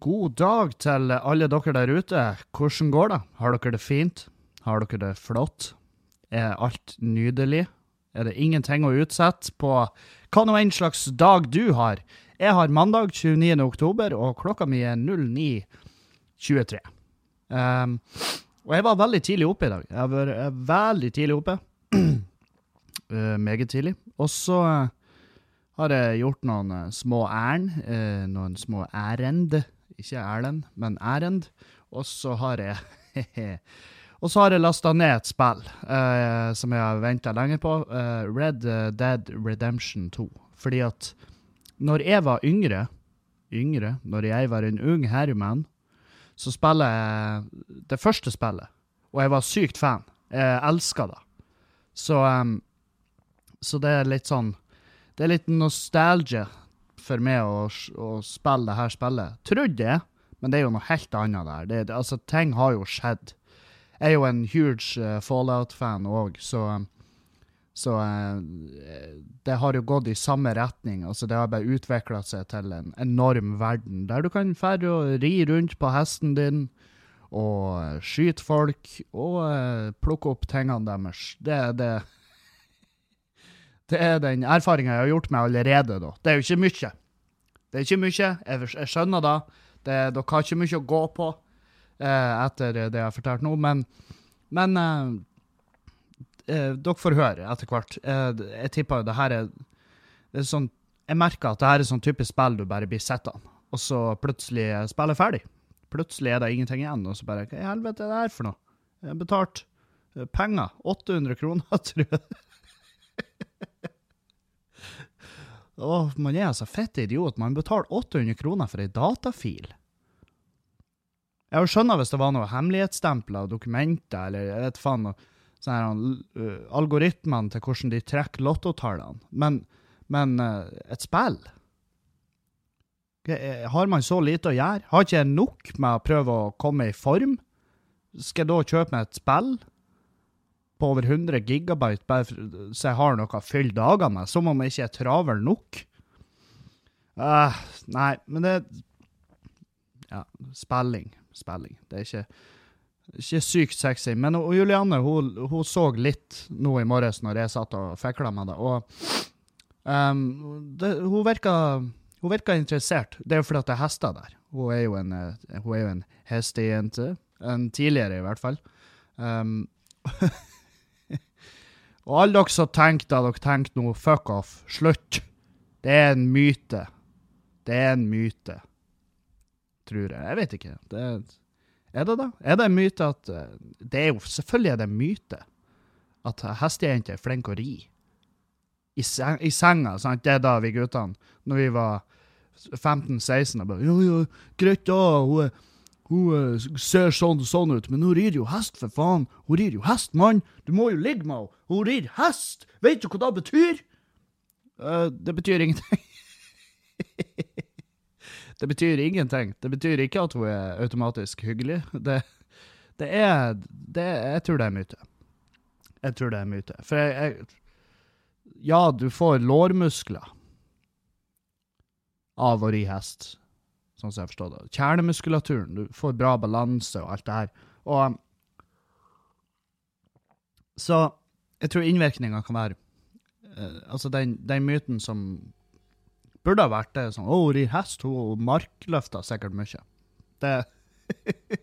God dag til alle dere der ute. Hvordan går det? Har dere det fint? Har dere det flott? Er alt nydelig? Er det ingenting å utsette på hva nå enn slags dag du har? Jeg har mandag 29. oktober, og klokka mi er 09.23. Um, og jeg var veldig tidlig oppe i dag. Jeg var uh, veldig tidlig oppe. uh, meget tidlig. Og så uh, har jeg gjort noen små ærend. noen små ærend. Ikke Erlend, men Erend. Og så har jeg Og så har jeg lasta ned et spill eh, som jeg har venta lenge på. Eh, Red Dead Redemption 2. Fordi at når jeg var yngre, yngre, når jeg var en ung herremann, så spiller jeg det første spillet. Og jeg var sykt fan. Jeg elska det. Så, um, så det er litt sånn Det er litt nostalgia for meg å, å spille det her spillet. Trodde det, men det er jo noe helt annet der. Det, altså, ting har jo skjedd. Jeg er jo en huge uh, Fallout-fan òg, så, så uh, det har jo gått i samme retning. Altså, det har bare utvikla seg til en enorm verden, der du kan ferde og ri rundt på hesten din og uh, skyte folk og plukke opp tingene deres. Det er det det er den erfaringa jeg har gjort meg allerede, da. Det er jo ikke mye. Det er ikke mye. Jeg, jeg skjønner da. Det, dere har ikke mye å gå på eh, etter det jeg har fortalt nå, men, men eh, eh, Dere får høre etter hvert. Eh, jeg tipper jo det her er, det er sånn Jeg merker at det her er sånn typisk spill du bare blir sittende, og så plutselig er spillet ferdig. Plutselig er det ingenting igjen, og så bare Hva i helvete er det her for noe? Jeg har betalt eh, penger. 800 kroner, tror jeg. Åh, man er altså fett idiot. Man betaler 800 kroner for ei datafil. Jeg skjønner hvis det var noe hemmelighetsstempler og dokumenter, eller jeg vet faen sånn uh, algoritmene til hvordan de trekker lottotallene, men, men uh, et spill Har man så lite å gjøre? Har ikke jeg nok med å prøve å komme i form? Skal jeg da kjøpe meg et spill på over 100 gigabyte bare så jeg har noe å fylle dagene med, som om jeg ikke er travel nok. Uh, nei, men det Ja, spilling. Spilling. Det er ikke, ikke sykt sexy. Men og Julianne hun, hun, så litt nå i morges når jeg satt og fikla med det, og um, det, hun virka hun virka interessert. Det er jo fordi det er hester der. Hun er jo en, eh, hun er jo en hestejente. En tidligere, i hvert fall. Um, Og alle dere som tenkte at dere tenkte noe fuck off, slutt. Det er en myte. Det er en myte. Tror jeg. Jeg vet ikke. Det er, er, det da? Er det en myte at eh, Det er jo Selvfølgelig er det en myte at hestejenter er flinke å ri. I, sen, I, senga. sant? Det er da vi guttene, når vi var 15-16 og bare Jo, jo, greit, da. Hun er hun uh, ser sånn sånn ut, men hun rir jo hest, for faen. Hun rir jo hest, mann. Du må jo ligge med henne. Hun rir hest. Vet du hva det betyr? Uh, det betyr ingenting. det betyr ingenting. Det betyr ikke at hun er automatisk hyggelig. Det, det er det, Jeg tror det er myte. Jeg tror det er myte. For jeg, jeg Ja, du får lårmuskler av å ri hest sånn som jeg forstår det. Kjernemuskulaturen, du får bra balanse og alt det her. Og Så jeg tror innvirkninga kan være uh, Altså, den, den, myten som burde ha vært det, sånn Å, hun rir hest, hun markløfter sikkert mye. Det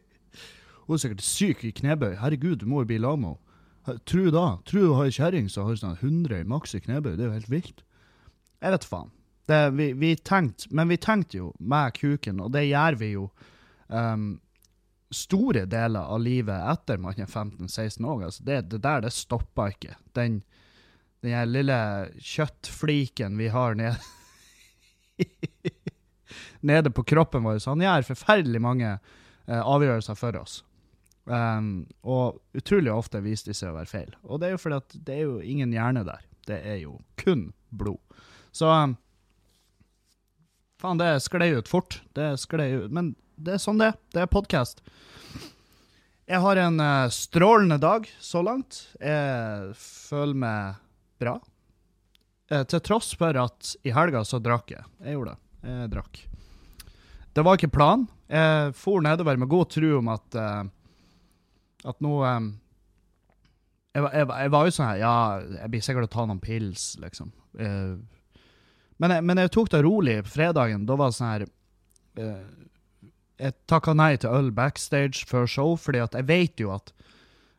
Hun er sikkert syk i knebøy. Herregud, du må jo bli lag med henne. Tru da. Tru hun har ei kjerring som har sånn 100 maks i knebøy. Det er jo helt vilt. Jeg vet faen. Det, vi, vi tenkte, men vi tenkte jo med kuken, og det gjør vi jo um, store deler av livet etter man er 15-16 år. Altså det, det, der det stopper ikke. Den, den lille kjøttfliken vi har nede nede på kroppen vår. Så han gjør forferdelig mange uh, avgjørelser for oss. Um, og utrolig ofte viser de seg å være feil. Og det er jo fordi at det er jo ingen hjerne der. Det er jo kun blod. Så um, Faen, det sklei ut fort. Det sklei ut. Men det er sånn det Det er podkast. Jeg har en uh, strålende dag så langt. Jeg føler meg bra. Uh, til tross for at i helga så drakk jeg. Jeg gjorde det. Jeg drakk. det var ikke planen. Jeg for nedover med god tro om at uh, at nå um, jeg, jeg, jeg var jo sånn her Ja, jeg blir sikkert å ta noen pils, liksom. Eh, men, jeg, men jeg tok det rolig på fredagen. Da var det sånn her eh, Jeg takka nei til øl backstage før show, fordi at jeg vet jo at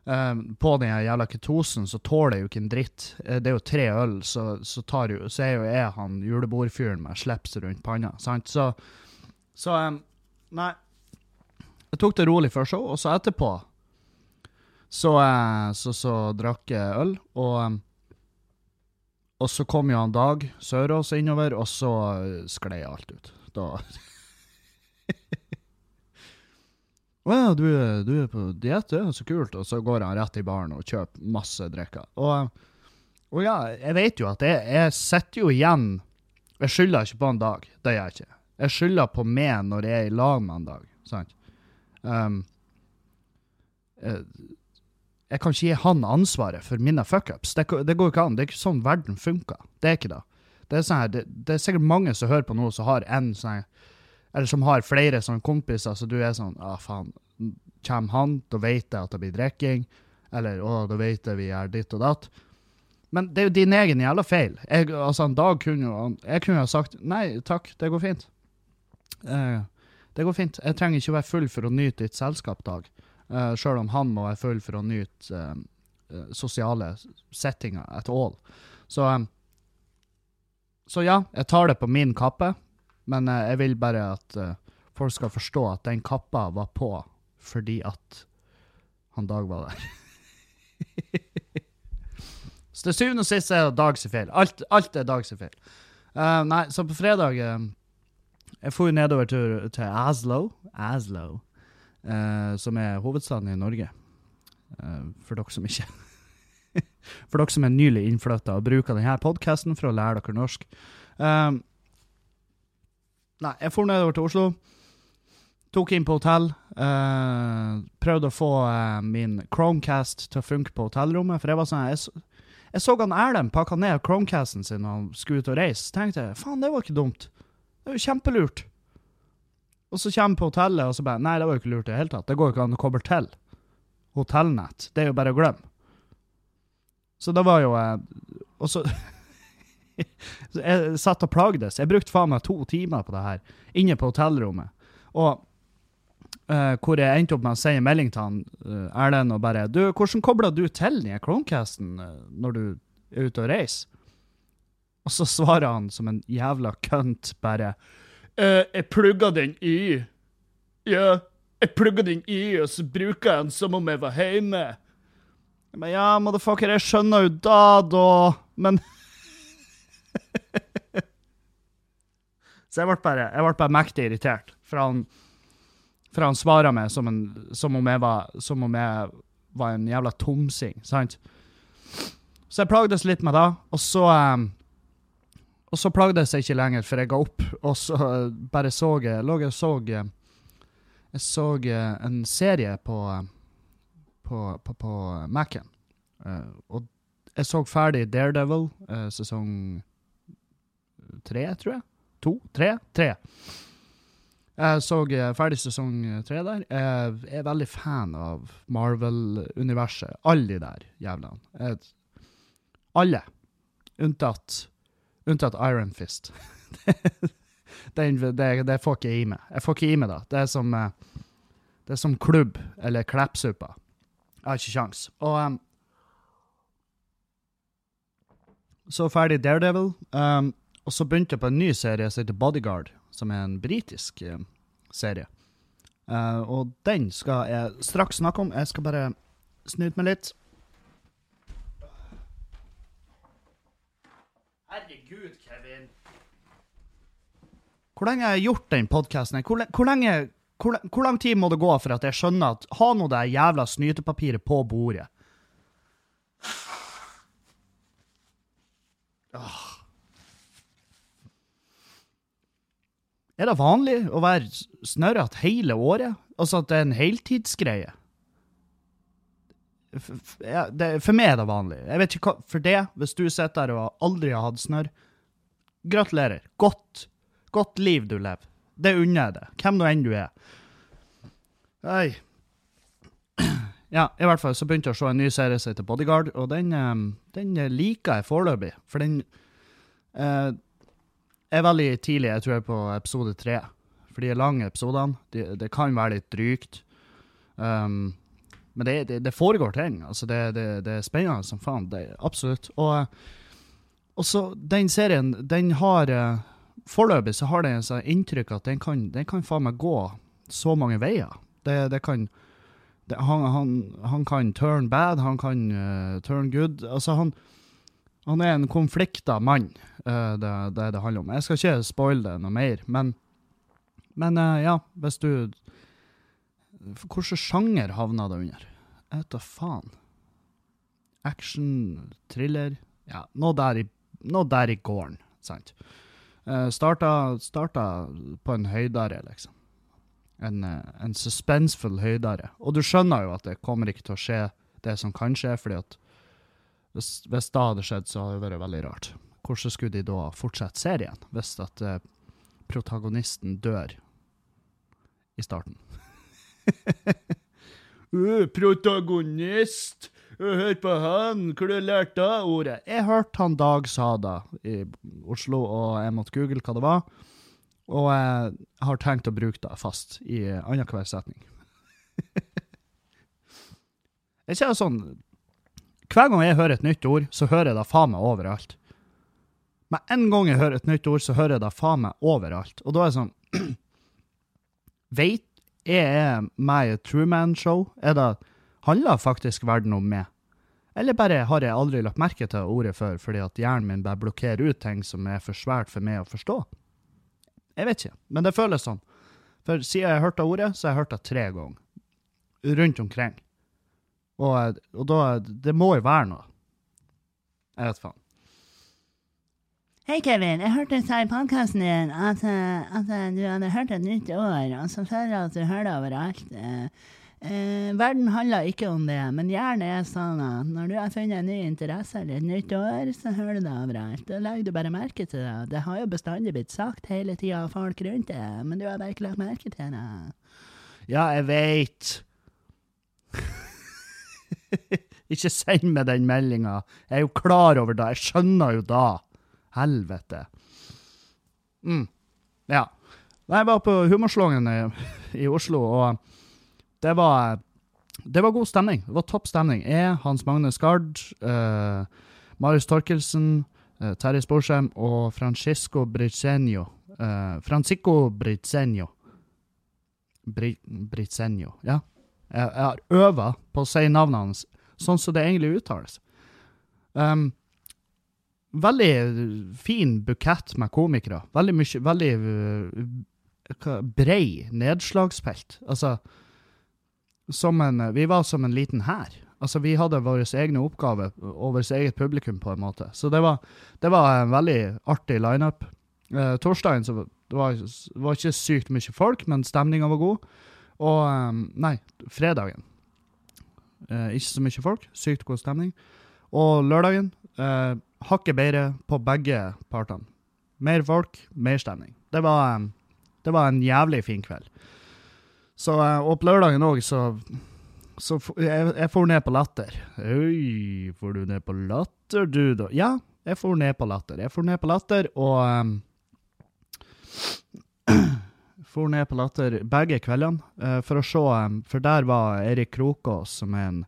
eh, på den jævla ketosen så tåler jeg jo ikke en dritt. Eh, det er jo tre øl, så, så, tar jo, så er jo jeg han julebordfyren med slips rundt panna. Sant? Så, så eh, Nei. Jeg tok det rolig før show, og så etterpå så, eh, så, så drakk jeg øl, og eh, og så kom jo han Dag Sørås innover, og så eh, sklei alt ut. Da Å ja, du, du er på diett, det er så kult. Og så går han rett i baren og kjøper masse drikker. Og, og ja, jeg vet jo at jeg, jeg sitter jo igjen Jeg skylder ikke på en Dag, det gjør jeg ikke. Jeg skylder på meg når jeg er i lag med en Dag, sant? Um, eh, jeg kan ikke gi han ansvaret for mine fuckups. Det, det går ikke an. Det er ikke sånn verden funker. Det er ikke det. Det er, sånn her, det, det er sikkert mange som hører på noe som har en sånn Eller som har flere sånne kompiser, så du er sånn ah, faen, kommer han, da vet jeg at det blir drikking. Eller å, da vet jeg vi gjør ditt og datt. Men det er jo din egen jævla feil. Jeg, altså, en dag kunne jo Jeg kunne ha sagt nei takk, det går fint. Eh, det går fint. Jeg trenger ikke være full for å nyte ditt selskap, Dag. Uh, Sjøl om han må være full for å nyte eh, eh, sosiale settinger at all. Så, um, så ja, jeg tar det på min kappe, men uh, jeg vil bare at eh, folk skal forstå at den kappa var på fordi at han Dag var der. så til syvende og sist er det Dag sin feil. Alt, alt er Dag sin feil. Eh, nei, så på fredag eh, Jeg dro nedover til, til Aslo. Aslo eh, som er hovedstaden i Norge. Eh, for dere som ikke For dere som er nylig innflytta og bruker denne podkasten for å lære dere norsk. Eh, nei, jeg for nedover til Oslo. Tok inn på hotell. eh, prøvde å få eh, min Chromecast til å funke på hotellrommet. For jeg var sånn Jeg, jeg så han Erlend pakka ned Chromecasten sin og skulle ut og reise. Tenkte jeg faen, det var ikke dumt. Det er jo kjempelurt. Og så kommer på hotellet, og så bare Nei, det var jo ikke lurt i det hele tatt. Det går jo ikke an å koble til hotellnett. Det er jo bare å glemme. Så da var jo Og så Jeg satt og plagdes. Jeg brukte faen meg to timer på det her, inne på hotellrommet. Og uh, hvor jeg endte opp med å sende melding til han uh, Erlend og bare Du, hvordan kobler du til den Chromecasten uh, når du er ute og reiser? Og så svarer han som en jævla kønt bare Eh, jeg plugger den i. Ja, jeg plugger den i, og så bruker jeg den som om jeg var hjemme. Men ja, motherfucker, jeg skjønner jo da, da, men Så jeg ble bare, bare mektig irritert, for han, for han svarer meg som, en, som, om jeg var, som om jeg var en jævla tomsing, sant? Så jeg plagdes litt med det, og så eh, og så plagdes jeg ikke lenger, for jeg ga opp. Og så eh, bare så jeg lå og så eh, Jeg så eh, en serie på eh, på, på, på Mac-en. Eh, og jeg så ferdig Daredevil, eh, sesong tre, tror jeg. To? Tre? Tre. Jeg så eh, ferdig sesong eh, tre der. Jeg er veldig fan av Marvel-universet. Alle de der jævlene. Alle. Unntatt Unntatt Iron Fist. det, det, det får ikke i meg. Jeg får ikke i meg det. Det er som, eh, det er som klubb eller kleppsuppa. Jeg har ikke kjangs. Og um, Så ferdig Daredevil. Um, og så begynte jeg på en ny serie som heter Bodyguard, som er en britisk um, serie. Uh, og den skal jeg straks snakke om. Jeg skal bare snyte meg litt. Herregud, Kevin. Hvor lenge har jeg gjort den podkasten? Hvor, hvor, hvor, hvor lang tid må det gå for at jeg skjønner at ha nå det jævla snytepapiret på bordet? Åh. Er det vanlig å være snørret hele året? Altså at det er en heltidsgreie? Det, for meg er det vanlig. Jeg vet ikke hva, For det, hvis du sitter der og aldri har hatt snørr, gratulerer. Godt, godt liv du lever. det unner jeg deg. Hvem nå enn du er. Nei. Ja, i hvert fall så begynte jeg å se en ny serie som heter Bodyguard, og den, den liker jeg foreløpig. For den eh, er veldig tidlig, jeg tror jeg er på episode tre. For de er lange episodene. De, det kan være litt drygt. Um, men det, det, det, foregår ting. Altså, det, er spennende som faen. Absolutt. Og, og så den serien, den har eh, Foreløpig så har den et inntrykk at den kan, den kan faen meg gå så mange veier. Det, kan han, han, han, kan turn bad, han kan uh, turn good. Altså, han, han er en konflikta mann, uh, det, det det handler om. Jeg skal ikke spoile det noe mer, men, men ja, hvis du Hvilken sjanger havna det under? Jeg vet da faen. Action, thriller Ja, noe der i, noe der i gården, sant. starta, starta på en høydere, liksom en, eh, en suspensfull høydere. Og du skjønner jo at det kommer ikke til å skje det som kan skje, fordi at hvis, hvis det hadde skjedd, så hadde det vært veldig rart. Hvordan skulle de da fortsette serien, hvis at uh, protagonisten dør i starten? uh, protagonist! Hør på han, hvor du lærte det ordet? Jeg hørte han Dag sa det i Oslo, og jeg måtte google hva det var. Og jeg har tenkt å bruke det fast i annenhver setning. jeg ser sånn Hver gang jeg hører et nytt ord, så hører jeg det faen meg overalt. Men en gang jeg hører et nytt ord, så hører jeg det faen meg overalt. Og da er det sånn Veit er med i et Truman-show? Er det Handler faktisk verden om meg? Eller bare har jeg aldri lagt merke til ordet før fordi at hjernen min bare blokkerer ut ting som er for svært for meg å forstå? Jeg vet ikke, men det føles sånn. For siden jeg hørte ordet, så har jeg hørt det tre ganger. Rundt omkring. Og, og da Det må jo være noe. Jeg vet faen. Hei, Kevin. Jeg hørte i podkasten din at, eh, at, du hadde hørt et nytt år, og så føler jeg at du hører det overalt. Uh, Eh, verden handler ikke om det, men hjernen er sånn at når du har funnet en ny interesse eller et nytt år, så hører du det overalt. Da legger du bare merke til det. Det har jo bestandig blitt sagt hele tida av folk rundt det, men du har bare ikke lagt merke til det. Ja, jeg veit. ikke send meg den meldinga. Jeg er jo klar over det. Jeg skjønner jo da. Helvete. Mm. Ja. Jeg var på Humorslången i, i Oslo, og det var, det var god stemning. Det var topp stemning. Jeg, Hans Magne Skard, uh, Marius Torkelsen, uh, Terje Sporsheim og Francisco Bricenio. Uh, Francisco Bricenio. Bri, Bricenio, ja. Jeg, jeg har øva på å si navnet hans sånn som det egentlig uttales. Um, veldig fin bukett med komikere. Veldig mye Veldig uh, brei nedslagsfelt. Altså som en, vi var som en liten hær. Altså, vi hadde våre egne oppgaver og vårt eget publikum, på en måte. Så det var, det var en veldig artig lineup. Uh, torsdagen så det var det ikke sykt mye folk, men stemninga var god. Og um, Nei, fredagen. Uh, ikke så mye folk, sykt god stemning. Og lørdagen eh, hakket bedre på begge partene. Mer folk, mer stemning. Det var, um, det var en jævlig fin kveld. Så, eh, og på lørdagen òg, så, så jeg, jeg for ned på latter. Oi, får du ned på latter, du, da? Ja, jeg for ned på latter. Jeg for ned på latter, og um, For ned på latter begge kveldene uh, for å se um, For der var Erik Krokås, som er en,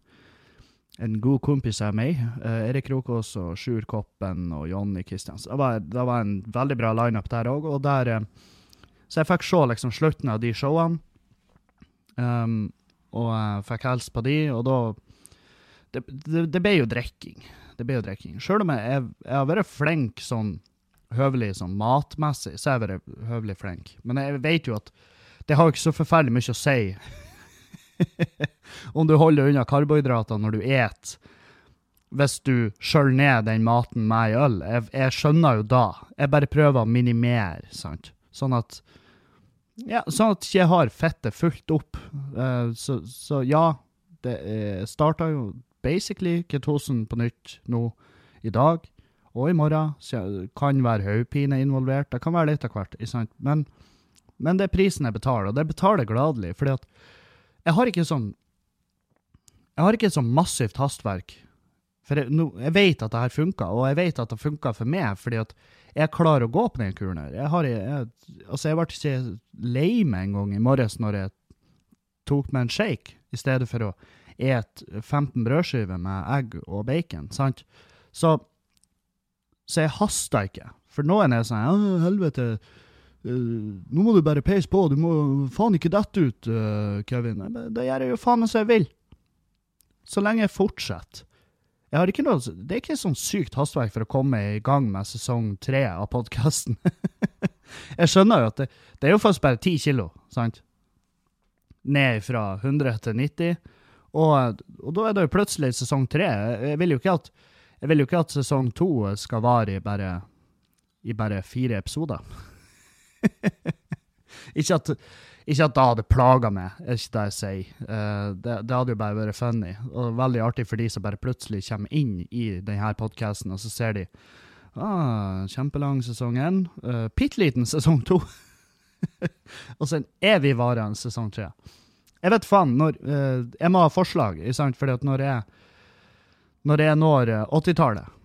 en god kompis av meg. Uh, Erik Rokås og Sjur Koppen og Jonny Kristiansen. Det var, det var en veldig bra lineup der òg. Og der uh, Så jeg fikk se liksom slutten av de showene. Um, og jeg fikk hilse på de, og da Det, det, det ble jo drikking. Det ble jo drikking. Sjøl om jeg, jeg, har vært flink sånn høvelig sånn matmessig, så har jeg vært høvelig flink. Men jeg vet jo at det har ikke så forferdelig mye å si om du holder unna karbohydrater når du et hvis du skjøller ned den maten med øl. Jeg, jeg, skjønner jo da. Jeg bare prøver å minimere, sant. Sånn at ja, sånn at jeg har fettet fullt opp. Uh, så, så, ja, det uh, starta jo basically ketosen på nytt nå i dag og i morgen. Så kan være hodepine involvert. Det kan være litt av hvert. Men, men det er prisen jeg betaler, og det betaler jeg gladelig, fordi at jeg har ikke sånn Jeg har ikke sånn massivt hastverk. For jeg, no, jeg vet at det her funka, og jeg vet at det funka for meg, fordi at jeg klarer å gå på den kuren her. Jeg har jeg, altså jeg ble ikke lei meg en gang i morges når jeg tok meg en shake, i stedet for å et 15 brødskiver med egg og bacon, sant? Så, så jeg haster ikke. For noen er sånn, Å, helvete, eh, nå må du bare peise på, du må faen ikke dette ut, uh, Kevin. Det gjør jeg jo faen meg som jeg vil. Så lenge jeg fortsetter. Jeg har ikke noe, det er ikke sånn sykt hastverk for å komme i gang med sesong tre av podkasten. jeg skjønner jo at det, det er jo faktisk bare 10 kilo, sant? Ned fra 100 til 90. Og, og da er det jo plutselig sesong tre. Jeg vil jo ikke at, jeg vil jo ikke at sesong to skal vare i bare, i bare fire episoder. ikke, at, ikke at det hadde plaga meg, er ikke det jeg sier. Uh, det, det hadde jo bare vært funny. Og veldig artig for de som bare plutselig kommer inn i denne podkasten, og så ser de ah, kjempelang sesong én, uh, bitte liten sesong to. og så en evigvarende sesong tre. Jeg vet faen, når uh, Jeg må ha forslag, sant? Fordi at når jeg Når jeg når eh, 80-tallet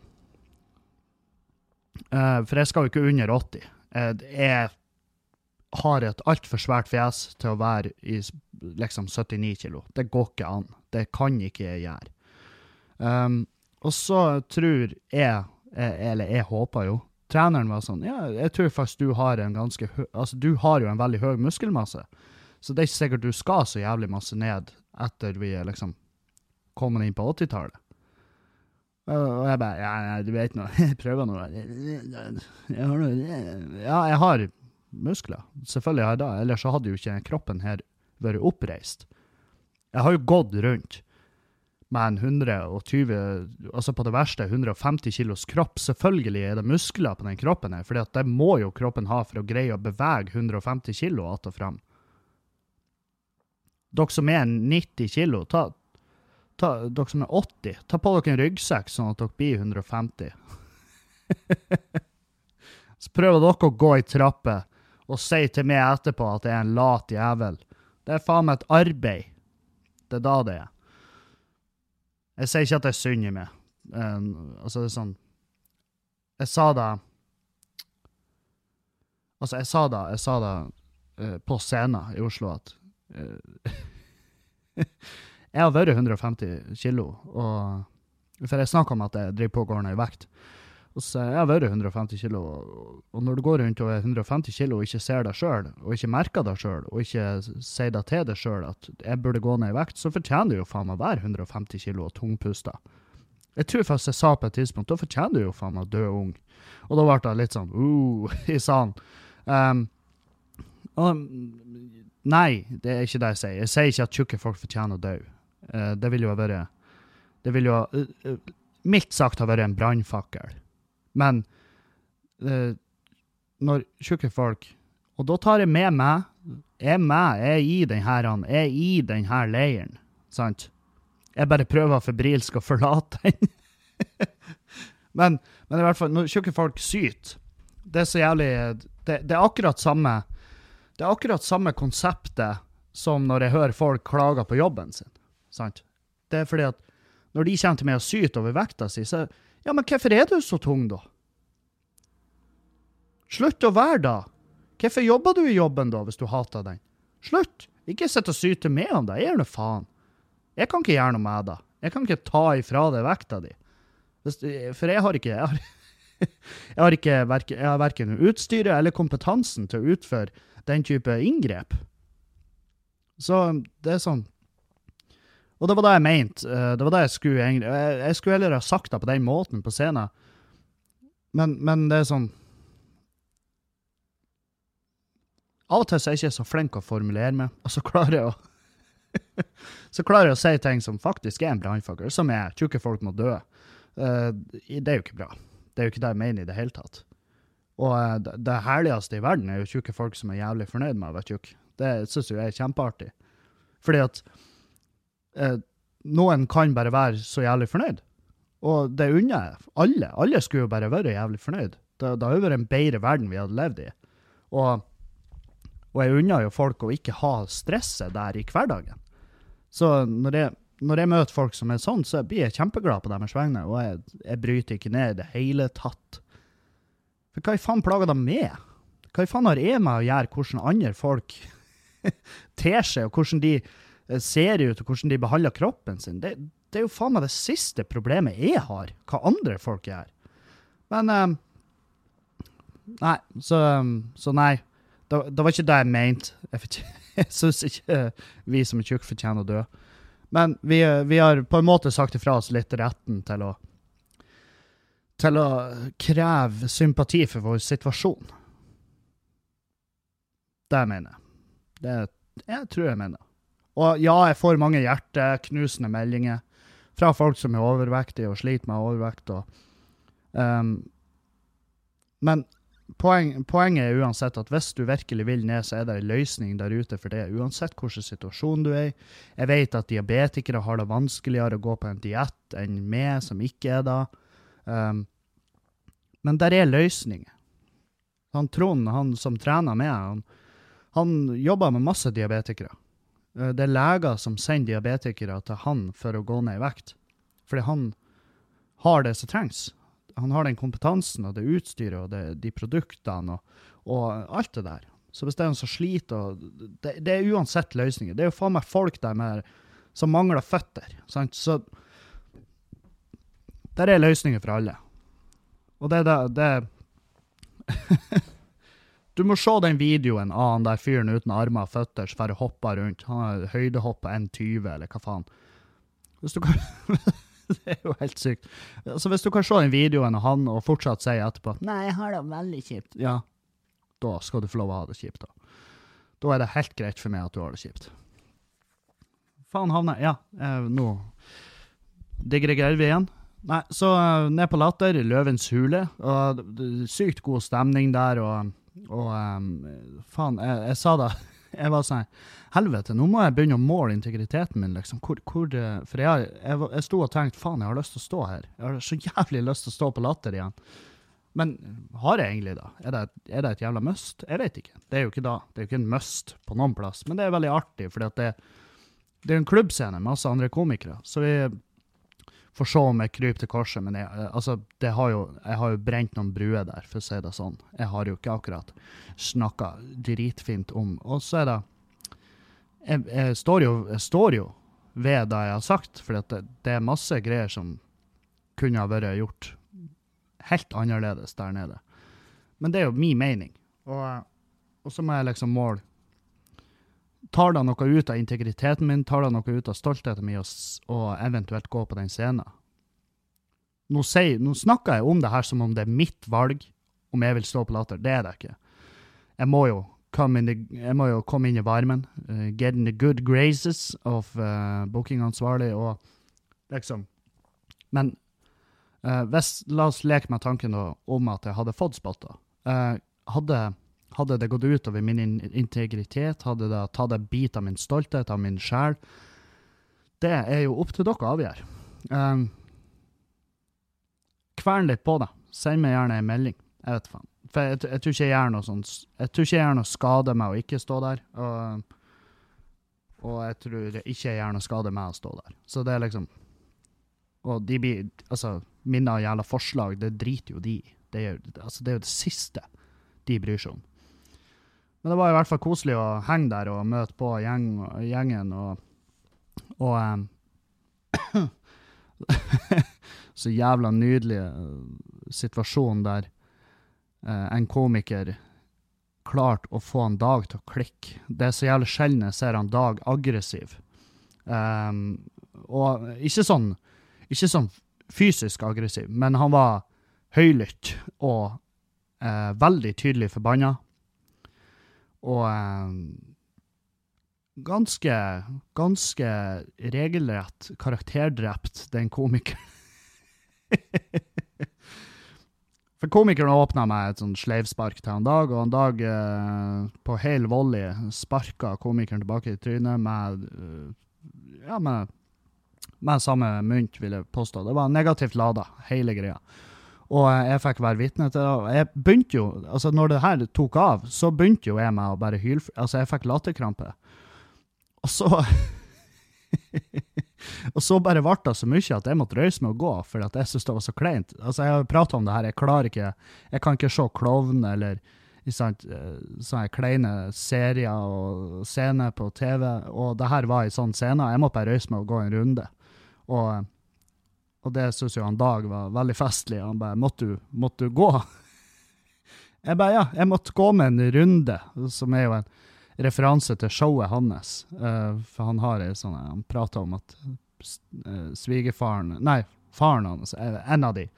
Uh, For jeg skal jo ikke under 80. det jeg har et altfor svært fjes til å være i liksom 79 kilo. Det går ikke an. Det kan ikke jeg gjøre. Um, og så tror jeg, eh, eller jeg håper jo, treneren var sånn Ja, jeg tror faktisk du har en ganske Altså, du har jo en veldig høy muskelmasse. Så det er ikke sikkert du skal så jævlig masse ned etter vi er liksom kommet inn på 80-tallet. Og jeg bare Ja, du vet nå, jeg prøver nå. Jeg har noe Ja, jeg har muskler. Selvfølgelig har jeg det. Ellers så hadde jo ikke kroppen her vært oppreist. Jeg har jo gått rundt med en 120, altså på det verste 150 kilos kropp. Selvfølgelig er det muskler på den kroppen her, for det må jo kroppen ha for å greie å bevege 150 kilo att og fram. Dere som er 90 kilo, ta, ta, dere som er 80, ta på dere en ryggsekk sånn at dere blir 150. Så prøver dere å gå i trapper og si til meg etterpå at jeg er en lat jævel. Det er faen meg et arbeid. Det er da det er. Jeg sier ikke at det er synd i meg. Uh, altså, det er sånn Jeg sa det Altså, jeg sa det, jeg sa det uh, på scenen i Oslo at uh, Jeg har vært 150 kilo, og For jeg snakker om at jeg driver på ned i vekt. Og så jeg har vært 150 kilo, og, når du går rundt og er 150 kilo og ikke ser deg sjøl, og ikke merker deg sjøl, og ikke sier deg til deg sjøl at jeg burde gå ned i vekt, så fortjener du jo faen meg å være 150 kilo og tungpusta. Jeg tror faktisk jeg sa på et tidspunkt da fortjener du jo faen meg å dø ung. Og da ble det litt sånn uh, i salen. Um, og, nei, det er ikke det jeg sier. Jeg sier ikke at tjukke folk fortjener å dø. Uh, det vil jo ha vært Det vil jo uh, mildt sagt ha vært en brannfakkel. Men eh, når tjukke folk Og da tar jeg med meg er med, jeg er i den her, jeg er i den her leiren, sant? Jeg bare prøver febrilsk å forlate den. men, men i hvert fall, når tjukke folk syter Det er så jævlig det, det er akkurat samme Det er akkurat samme konseptet som når jeg hører folk klage på jobben sin. Sant? Det er fordi at når de kommer til meg og syter over vekta si, så Ja, men hvorfor er du så tung, da? Slutt å være da. Hvorfor jobber du i jobben, da, hvis du hater den? Slutt! Ikke sitt og syte med om det. Gjør nå faen. Jeg kan ikke gjøre noe med det. Jeg kan ikke ta ifra deg vekta di. For jeg har ikke Jeg har, jeg har ikke jeg har verken utstyret eller kompetansen til å utføre den type inngrep. Så det er sånn Og det var det jeg mente. eh, Det var det jeg skulle egentlig Jeg, skulle heller ha sagt det på den måten på scenen, men, men det er sånn Av og til så er jeg ikke så flink å formulere meg, og så klarer jeg å så klarer jeg å si ting som faktisk er en brannfakkel, som er tjukke folk må dø. Eh, det er jo ikke bra. Det er jo ikke det jeg mener i det hele tatt. Og eh, det herligste i verden er jo tjukke folk som er jævlig fornøyd med å være tjukk. Det syns jo jeg er kjempeartig. Fordi at eh, noen kan bare være så jævlig fornøyd. Og det unner jeg alle. Alle skulle jo bare vært jævlig fornøyd. Det, det hadde vært en bedre verden vi hadde levd i. Og, Og jeg unner jo folk å ikke ha stresset der i hverdagen. Så når jeg, når jeg møter folk som er sånn, så blir jeg kjempeglad på deres vegne, og jeg, jeg bryter ikke ned i det hele tatt. For hva i faen plager de med? Hva i faen har jeg med å gjøre hvordan andre folk ter seg, og hvordan de eh, ser ut, og hvordan de behandler kroppen sin? Det, det er jo faen meg det siste problemet jeg har, hva andre folk gjør. Men um, Nei, så, så nei. Det, var ikke det jeg mente. Jeg, jeg syns ikke vi som er tjukke, fortjener å dø. Men vi, vi, har på en måte sagt ifra oss litt retten til å til å kreve sympati for vår situasjon. Det mener jeg. Det jeg tror jeg mener. Og ja, jeg får mange hjerteknusende meldinger fra folk som er overvektige og sliter med overvekt. Og, um, men poeng, poenget er uansett at hvis du virkelig vil ned, så er det en løsning der ute for det, uansett hvilken situasjon du er i. Jeg vet at diabetikere har det vanskeligere å gå på en diett enn meg, som ikke er det. Um, men der er løsninger. Han Trond, han som trener med, han, han jobber med masse diabetikere. Eh, det er leger som sender diabetikere til han for å gå ned i vekt. Fordi han har det som trengs. Han har den kompetansen og det utstyret og det, de produktene og, og, alt det der. Så hvis det er noen som sliter det, det, er uansett løsninger. Det er jo faen meg folk der med, som mangler føtter. Sant? Så der er løsninger for alle. Og det er det, Du må se den videoen av han der fyren uten armer og føtter som bare hopper rundt. Han har høydehopp på 1,20, eller hva faen. Hvis du kan Det er jo helt sykt. Så hvis du kan se den videoen av han og fortsatt si etterpå Nei, jeg har det veldig kjipt. Ja, da skal du få lov å ha det kjipt, da. Da er det helt greit for meg at du har det kjipt. Faen havner Ja, eh, nå digger jeg vi igjen. Nei, så uh, ned på Latter, Løvens hule. og Sykt god stemning der, og, og um, faen, jeg, jeg, sa det. Jeg var sånn Helvete, nå må jeg begynne å måle integriteten min, liksom. Hvor, hvor for jeg, jeg, jeg sto og tenkte faen, jeg har lyst til å stå her. Jeg har så jævlig lyst til å stå på Latter igjen. Men har jeg egentlig da? Er det, er det, et jævla must? Jeg vet ikke. Det er jo ikke da. Det er jo ikke en must på noen plass. Men det er veldig artig, for det, det er en klubbscene, med masse andre komikere. Så vi får se om jeg kryper til korset, men jeg, eh, altså, har jo, jeg har jo brent noen bruer der, for å si det sånn. Jeg har jo ikke akkurat snakka dritfint om Og så er det jeg, jeg, står jo, jeg, står jo, ved det jeg har sagt, for det, det, er masse greier som kunne ha vært gjort helt annerledes der nede. Men det er jo min mening. Og, og så må jeg liksom måle Tar det noe ut av integriteten min, tar det noe ut av stoltheten min, og, eventuelt gå på den scenen? Nå, sier, nå, snakker jeg om det her som om det er mitt valg om jeg vil stå på Latter. Det er det ikke. Jeg må jo komme inn i, komme inn i varmen. Uh, get in the good graces of uh, bookingansvarlig og liksom Men uh, hvis, la oss leke med tanken da, om at jeg hadde fått spotta. Uh, hadde hadde det gått utover min integritet? Hadde det tatt en bit av min stolthet, av min sjel? Det er jo opp til dere å avgjøre. Um, kvern litt på det. Send meg gjerne en melding. Jeg vet faen. For jeg, jeg, tror ikke jeg gjør noe sånt Jeg tror ikke jeg gjør noe skade med å ikke stå der. Og, og jeg tror ikke jeg gjør noe skade med å stå der. Så det er liksom Og de blir Altså, mine jævla forslag, det driter jo de i. Det, altså, det er jo det siste de bryr seg om. Men det var i hvert fall koselig å henge der og møte på gjeng, gjengen og, og um, Så jævla nydelig uh, situasjon der uh, en komiker klarte å få en Dag til å klikke. Det er så jævlig sjelden jeg ser han Dag aggressiv. Um, og ikke sånn, ikke sånn fysisk aggressiv, men han var høylytt og uh, veldig tydelig forbanna. Og eh, ganske, ganske regelrett karakterdrept, den komikeren. For komikeren åpna med et sånt sleivspark til en dag, og en dag eh, på hel volley sparka komikeren tilbake i trynet med uh, Ja, med, med samme mynt, vil jeg påstå. Det var negativt lada, hele greia. Og jeg fikk være vitne til det. Jeg begynte jo, altså Når det her tok av, så begynte jo jeg med å bare hyle. Altså, jeg fikk latterkrampe. Og så Og så bare ble det så mye at jeg måtte røyse meg og gå, for at jeg syntes det var så kleint. Altså, Jeg har prata om det her, jeg klarer ikke Jeg kan ikke se klovn eller sant, eh, sånne kleine serier og scener på TV, og det her var ei sånn scene. Jeg måtte bare røyse meg og gå en runde. Og, og det syns jo han Dag var veldig festlig. Han bare 'Måtte du, måtte du gå?' Jeg bare 'Ja, jeg måtte gå med en runde', som er jo en referanse til showet hans. Eh, for han har ei sånn Han prater om at uh, svigerfaren Nei, faren hans, en av de,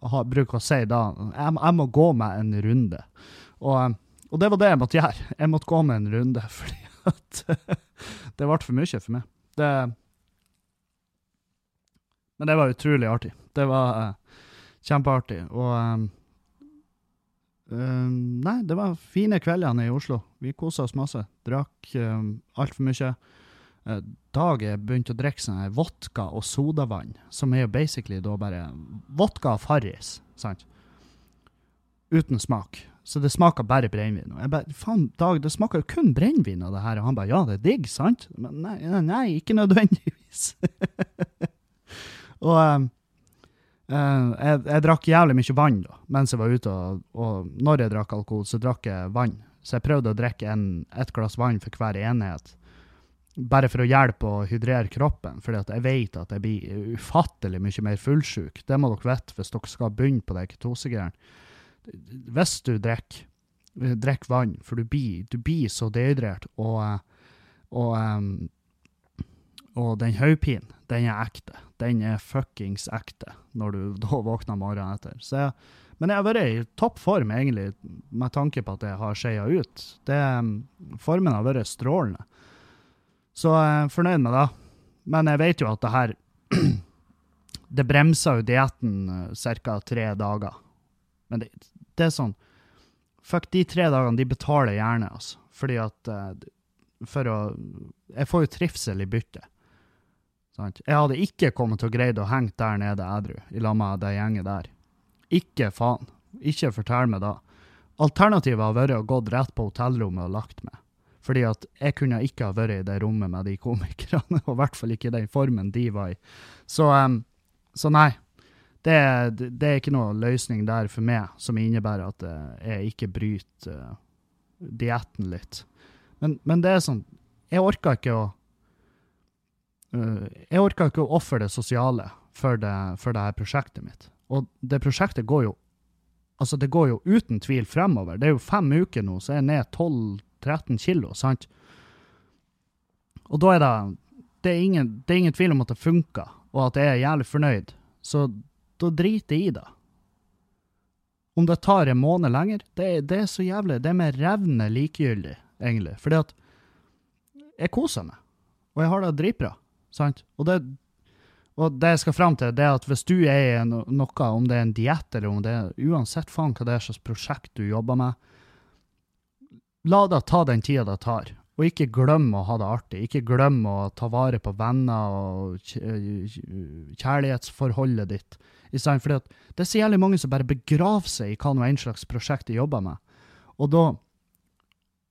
bruker å si da jeg, jeg må gå med en runde. Og, eh, og det var det jeg måtte gjøre. Jeg måtte gå med en runde, fordi at det ble for mye for meg. Det, men det var utrolig artig. Det var uh, kjempeartig. Og um, um, Nei, det var fine kveldene i Oslo. Vi kosa oss masse. Drakk um, altfor mye. Uh, Dag er begynt å drikke sånn vodka og sodavann, som er jo basically da bare vodka og Farris, sant? Uten smak. Så det smaker bare brennevin. Og jeg bare, faen, Dag, det smaker jo kun brennevin av det her. Og han bare, ja, det er digg, sant? Men nei, nei ikke nødvendigvis. og um, uh, jeg, jeg, drakk jævlig mye vann da, mens jeg var ute, og, og, når jeg drakk alkohol, så drakk jeg vann. Så jeg prøvde å drikke en, et glass vann for hver enhet. Bare for å hjelpe å hydrere kroppen, at jeg vet at jeg blir ufattelig mye mer fullsjuk. Det må dere vite hvis dere skal begynne på det ketosegreiene hvis du drikker drikk vann, for du blir, du blir så dehydrert, og, og, um, og den hodepinen, den er ekte. Den er fuckings ekte når du da våkner morgenen etter. Jeg, men jeg har vært i topp form, egentlig, med tanke på at jeg har skeia ut. Det, formen har vært strålende. Så jeg er fornøyd med det. Men jeg vet jo at det her Det bremser jo dietten ca. tre dager. Men det, det er sånn Fuck, de tre dagene de betaler gjerne, altså. Fordi at uh, For å Jeg får jo trivsel i byttet. Sant? Jeg hadde ikke kommet til å greie å henge der nede edru i lag med det gjenget der. Ikke faen. Ikke fortell meg da. Alternativet har vært å gått rett på hotellrommet og lagt meg. Fordi at jeg kunne ikke ha vært i det rommet med de komikerne, og i hvert fall ikke i den formen de var i. Så, um, så nei, det, det, er ikke noe løsning der for meg som innebærer at jeg ikke bryter uh, dietten litt. Men, men, det er sånn Jeg orker ikke å Jeg orker ikke å ofre det sosiale for det, for det her prosjektet mitt. Og det prosjektet går jo Altså, det går jo uten tvil fremover. Det er jo fem uker nå, så er jeg ned 12-13 kilo, sant? Og da er det det er, ingen, det er ingen tvil om at det funker, og at jeg er jævlig fornøyd. Så da driter jeg i det. Om det tar en måned lenger, det, det er så jævlig. Det er med revne likegyldig, egentlig. Fordi at jeg koser meg, og jeg har det dritbra. Sant? Og det, og det jeg skal fram til, det er at hvis du er i noe, om det er en diett eller om det er Uansett faen hva det er slags prosjekt du jobber med, la det ta den tida det tar. Og ikke glem å ha det artig. Ikke glem å ta vare på venner og kjærlighetsforholdet ditt. At det er så jævlig mange som bare begraver seg i hva nå en slags prosjekt de jobber med. Og da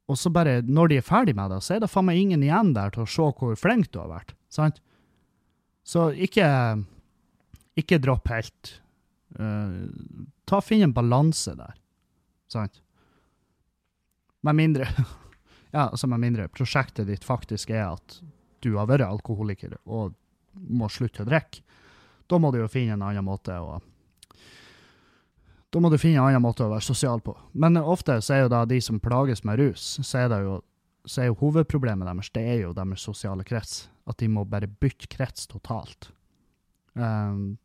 Og så bare, når de er ferdig med det, så er det faen meg ingen igjen der til å se hvor flink du har vært. Sant? Så ikke Ikke dropp helt. Uh, ta Finn en balanse der. Sant? Med mindre Ja, altså med mindre prosjektet ditt faktisk er at du har vært alkoholiker og må slutte å drikke. Da må du jo finne en annen måte å da må du finne en annen måte å være sosial på. Men ofte så er jo da de som plages med rus, så er, jo, så er jo hovedproblemet deres det er jo deres sosiale krets. At de må bare bytte krets totalt. Um,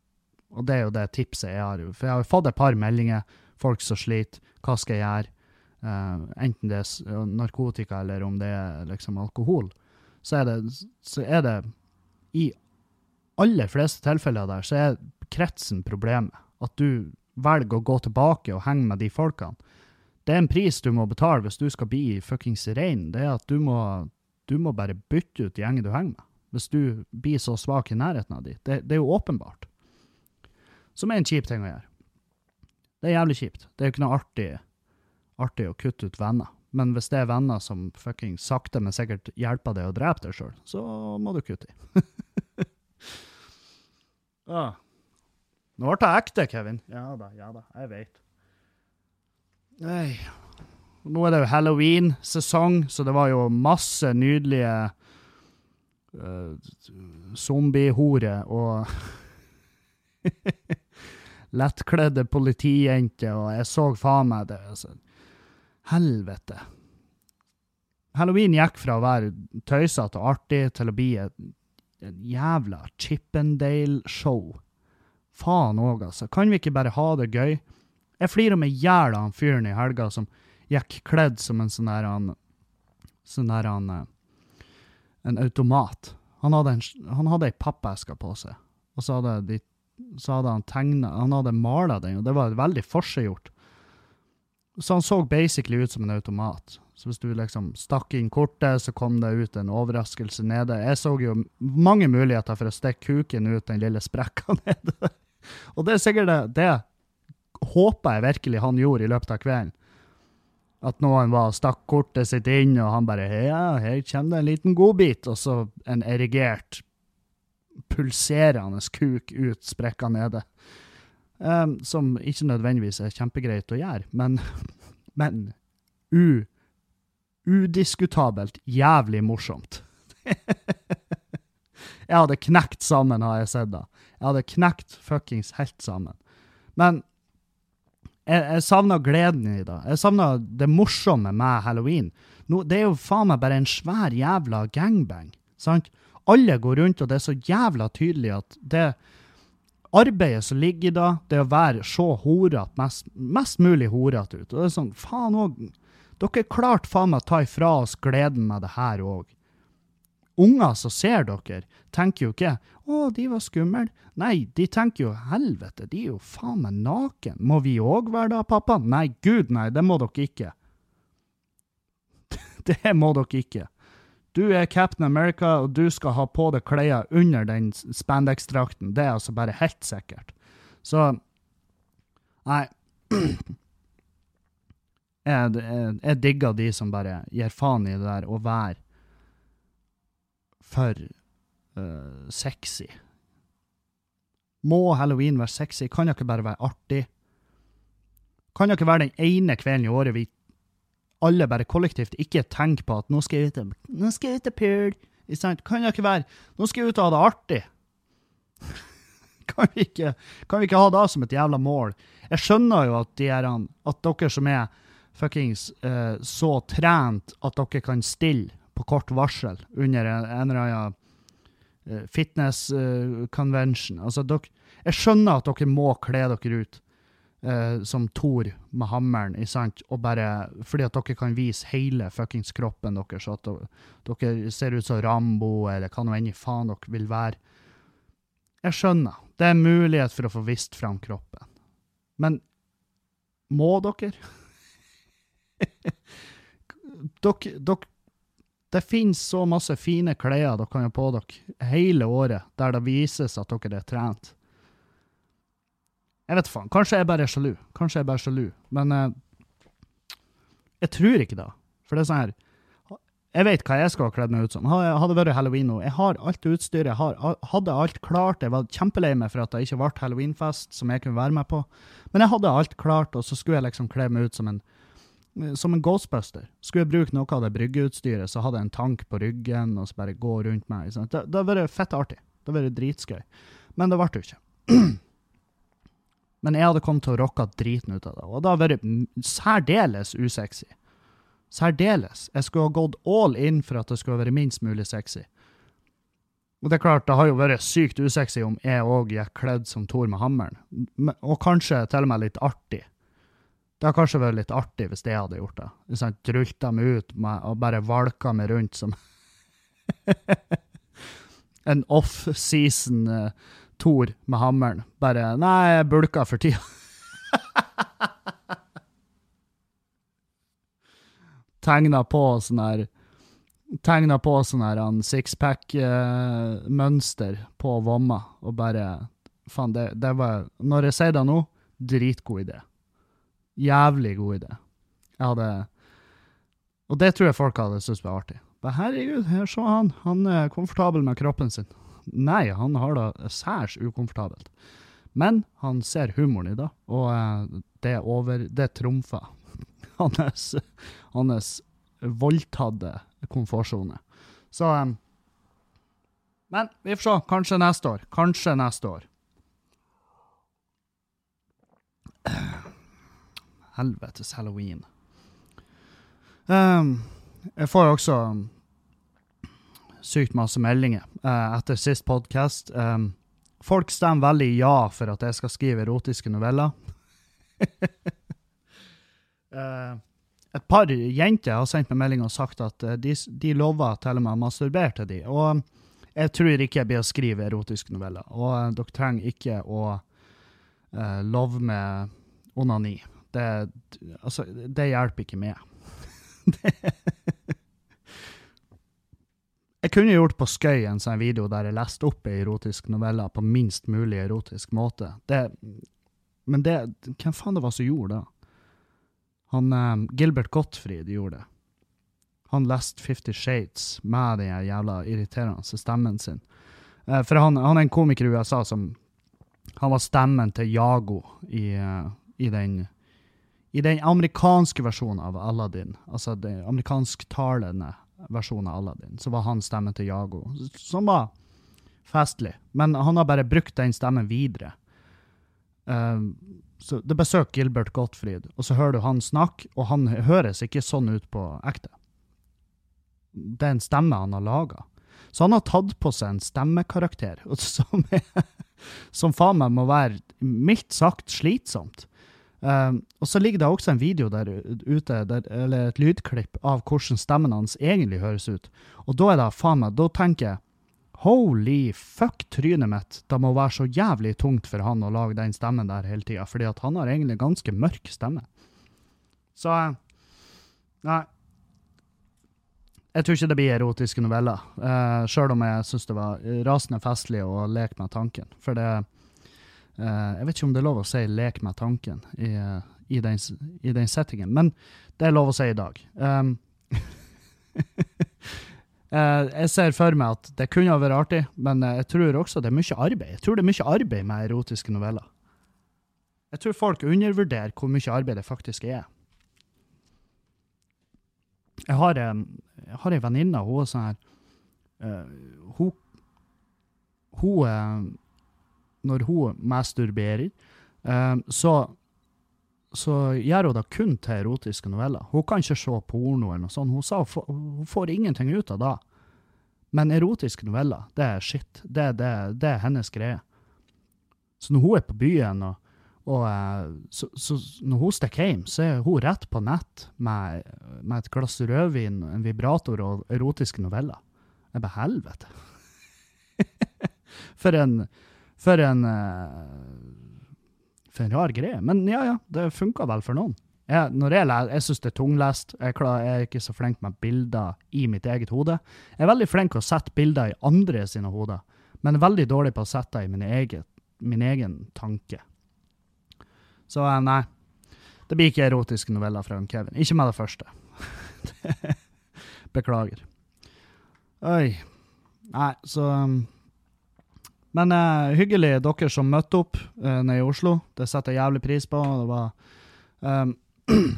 og det er jo det tipset jeg har. For jeg har fått et par meldinger. Folk som sliter. Hva skal jeg gjøre? Uh, enten det er narkotika eller om det er liksom alkohol, så er det, så er det i aller fleste tilfeller der, så er kretsen problemet. At du velger å gå tilbake og henge med de folkene. Det er en pris du må betale hvis du skal bli fuckings rein. Det er at du må, du må bare bytte ut gjengen du henger med. Hvis du blir så svak i nærheten av de. Det, det er jo åpenbart. Som er en kjip ting å gjøre. Det er jævlig kjipt. Det er jo ikke noe artig, artig å kutte ut venner. Men hvis det er venner som fucking sakte, men sikkert hjelper deg å drepe deg sjøl, så må du kutte i. ah. Nå ble det ekte, Kevin. Ja da, ja da, jeg vet. Nå er det jo halloween-sesong, så det var jo masse nydelige uh, zombiehorer og lettkledde politijenter, og jeg så faen meg det. Altså. Helvete. Halloween gikk fra å være tøysete og artig til å bli et, et jævla Chippendale-show. Faen òg, altså. Kan vi ikke bare ha det gøy? Jeg flirer med jævla av han fyren i helga som gikk kledd som en sånn der han Sånn der han eh, En automat. Han hadde, en, han hadde ei pappeske på seg, og så hadde, de, så hadde han tegna Han hadde mala den, og det var veldig forseggjort. Så han så basically ut som en automat. Så hvis du liksom stakk inn kortet, så kom det ut en overraskelse nede. Jeg så jo mange muligheter for å stikke kuken ut den lille sprekka nede. Og det er sikkert det, det håper jeg virkelig han gjorde i løpet av kvelden. At noen var stakk kortet sitt inn, og han bare Ja, her kommer det en liten godbit, og så en erigert, pulserende kuk ut sprekka nede. Um, som ikke nødvendigvis er kjempegreit å gjøre, men, men u, udiskutabelt jævlig morsomt. jeg hadde knekt sammen, har jeg sett da. Jeg hadde knekt fuckings helt sammen. Men jeg, jeg savna gleden i det. Jeg savna det morsomme med halloween. Nå, det er jo faen meg bare en svær jævla gangbang. sant? Alle går rundt, og det er så jævla tydelig at det arbeidet som ligger i det, det å være så horete, mest, mest, mulig horete ut. Og det er sånn, faen òg Dere klarte faen meg å ta ifra oss gleden med det her òg. Unger som ser dere, tenker jo ikke 'Å, de var skumle'. Nei, de tenker jo 'helvete, de er jo faen meg naken'. Må vi òg være da, pappa? Nei, gud nei, det må dere ikke. det må dere ikke. Du er Captain America, og du skal ha på deg klær under den spandex-drakten. Det er altså bare helt sikkert. Så Nei. Jeg, jeg, jeg digger de som bare gir faen i det der å være for uh, sexy. Må halloween være sexy? Kan det ikke bare være artig? Kan det ikke være den ene kvelden i året vi alle bare kollektivt ikke tenker på at nå skal jeg ut nå skal jeg ut og pule? Kan det ikke være nå skal jeg ut og ha det artig? kan, vi ikke, kan vi ikke ha det som et jævla mål? Jeg skjønner jo at, de er, at dere som er fuckings uh, så trent at dere kan stille på kort varsel under en, eller annen uh, fitness uh, convention. Altså, dere, jeg skjønner at dere må kle dere ut eh, som Thor med hammeren, sant? Og bare, fordi at dere kan vise hele fuckings kroppen deres, at dere ser ut som Rambo, eller hva nå enn i faen dere vil være. Jeg skjønner. Det er mulighet for å få vist fram kroppen. Men må dere? dere, dere det finnes så masse fine klær dere kan ha på dere hele året, der det vises at dere er trent. Jeg vet faen. Kanskje jeg bare er sjalu. Kanskje jeg bare er sjalu. Men eh, jeg tror ikke det. For det er sånn her Jeg vet hva jeg skal ha kledd meg ut som. Hadde det vært halloween nå Jeg har alt utstyret. Jeg har, hadde alt klart. Jeg var kjempelei meg for at det ikke ble halloweenfest som jeg kunne være med på. Men jeg hadde alt klart, og så skulle jeg liksom kle meg ut som en som en Ghostbuster. Skulle jeg bruke noe av det bryggeutstyret, så hadde jeg en tank på ryggen og så bare gå rundt meg. Det hadde vært fett artig. Det hadde vært dritskøy. Men det ble det ikke. Men jeg hadde kommet til å rocke driten ut av det, og det hadde vært særdeles usexy. Særdeles. Jeg skulle ha gått all in for at det skulle være minst mulig sexy. Og det er klart, det har jo vært sykt usexy om jeg òg gikk kledd som Thor med hammeren. Og kanskje til og med litt artig. Det hadde kanskje vært litt artig hvis jeg hadde gjort det. Sånn, Drulta meg ut med, og bare valka meg rundt som en off-season uh, Thor med hammeren. Bare Nei, jeg bulka for tida. Tegna på sånn her Tegna på sånn her sixpack-mønster uh, på Vomma, og bare Faen, det, det var Når jeg sier det nå, dritgod idé. Jævlig god idé. Jeg hadde Og det tror jeg folk hadde syntes var artig. Men herregud, her så han. Han er komfortabel med kroppen sin. Nei, han har det særs ukomfortabelt. Men han ser humoren i det, og eh, det over Det trumfer hans, hans voldtatte komfortsone. Så eh, Men vi får se. Kanskje neste år. Kanskje neste år. Helvetes halloween. Um, jeg får jo også sykt masse meldinger uh, etter sist podkast. Um, folk stemmer veldig ja for at jeg skal skrive erotiske noveller. uh, et par jenter har sendt meg melding og sagt at uh, de, de lover til og med å masturbere til de. Og jeg tror ikke jeg blir å skrive erotiske noveller. Og dere trenger ikke å love med onani. Det, altså, det hjelper ikke med. jeg kunne gjort på skøy en sånn video der jeg leste opp ei erotisk novelle på minst mulig erotisk måte. Det, men det Hvem faen det var som gjorde det? Han, um, Gilbert Gottfried gjorde det. Han leste Fifty Shades med den jævla irriterende stemmen sin. Uh, for han, han, er en komiker i USA som Han var stemmen til Jago i, uh, i den i den amerikanske versjonen av Aladdin, altså den amerikansktalende versjonen av Aladdin, så var han stemmen til Jago, som var festlig. Men han har bare brukt den stemmen videre. Uh, så Det besøker Gilbert Gottfried, og så hører du han snakke, og han høres ikke sånn ut på ekte. Det er en stemme han har laga. Så han har tatt på seg en stemmekarakter som, er, som faen meg må være mildt sagt slitsomt. Um, og så ligger det også en video der ute, der, eller et lydklipp av hvordan stemmen hans egentlig høres ut. Og da er det faen meg, da tenker jeg holy fuck trynet mitt, det må være så jævlig tungt for han å lage den stemmen der hele tida, fordi at han har egentlig ganske mørk stemme. Så Nei. Jeg tror ikke det blir erotiske noveller, uh, sjøl om jeg syns det var rasende festlig å leke med tanken. For det jeg vet ikke om det er lov å si 'lek med tanken' i, uh, i, den, i, den, settingen, men det er lov å si i dag. Um, jeg ser for meg at det kunne vært artig, men jeg tror også det er mye arbeid. Jeg tror det er mye arbeid med erotiske noveller. Jeg tror folk undervurderer hvor mye arbeid det faktisk er. Jeg har, jeg har ei venninne, hun er sånn her Hun, hun når hun masturberer, um, så, så gjør hun det kun til erotiske noveller. Hun kan ikke se porno eller noe sånt. Hun sa hun får ingenting ut av det. Men erotiske noveller, det er shit. Det, det, det er hennes greie. Så når hun er på byen, og, og eh, så, så, når hun stikker hjem, så er hun rett på nett med, med et glass rødvin, en vibrator og erotiske noveller. Jeg bare helvete. For en for en uh, For en rar greie. Men ja, ja, det funka vel for noen. Jeg, når jeg, jeg syns det er tunglest. Jeg, klar, jeg, er ikke så flink med bilder i mitt eget hode. Jeg er veldig flink til å sette bilder i andre sine hoder, men veldig dårlig på å sette det i min egen, min egen tanke. Så uh, nei. Det blir ikke erotiske noveller fra Kevin. Ikke med det første. Beklager. Oi. Nei, så um, men uh, hyggelig dere som møtte opp uh, nede i Oslo. Det setter jeg jævlig pris på. Det var um,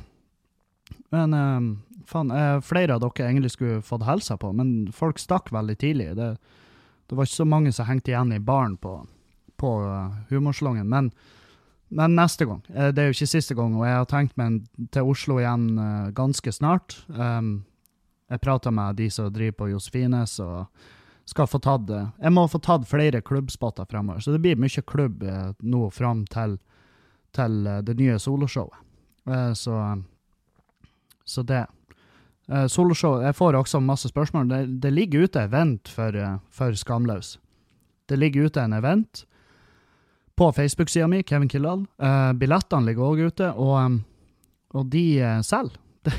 Men um, faen, uh, flere av dere egentlig skulle fått hilsa på, men folk stakk veldig tidlig. Det, det, var ikke så mange som hengte igjen i baren på, på humorslongen. Men, men, neste gang. det er jo ikke siste gang, og jeg har tenkt meg til Oslo igjen ganske snart. Um, jeg prata med de som driver på Josefines. og skal få tatt Jeg må få tatt flere klubbspotter fremover, så det blir mye klubb eh, nå fram til, til eh, det nye soloshowet. Eh, så, så det. Soloshow Jeg får også masse spørsmål. Det, det ligger ute event for, for Skamløs. Det ligger ute en event på Facebook-sida mi, Kevin Kildahl. Billettene ligger òg ute, og, og de selger.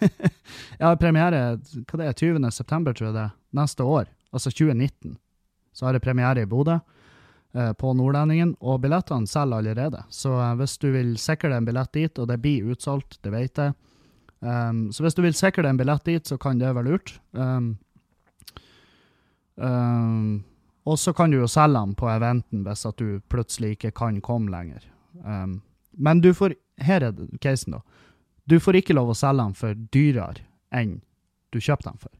jeg har premiere hva det er, 20. september, tror jeg det, er, neste år altså 2019, så har jeg premiere i Bodø. eh, på Nordlendingen, og billettene selger allerede. Så eh, hvis du vil sikre deg en billett dit, og det blir utsolgt, det vet jeg um, Så hvis du vil sikre deg en billett dit, så kan det være lurt. Um, um, og så kan du jo selge den på eventen hvis at du plutselig ikke kan komme lenger. Men du får Her er casen, da. Du får ikke lov å selge den for dyrere enn du kjøpte den for.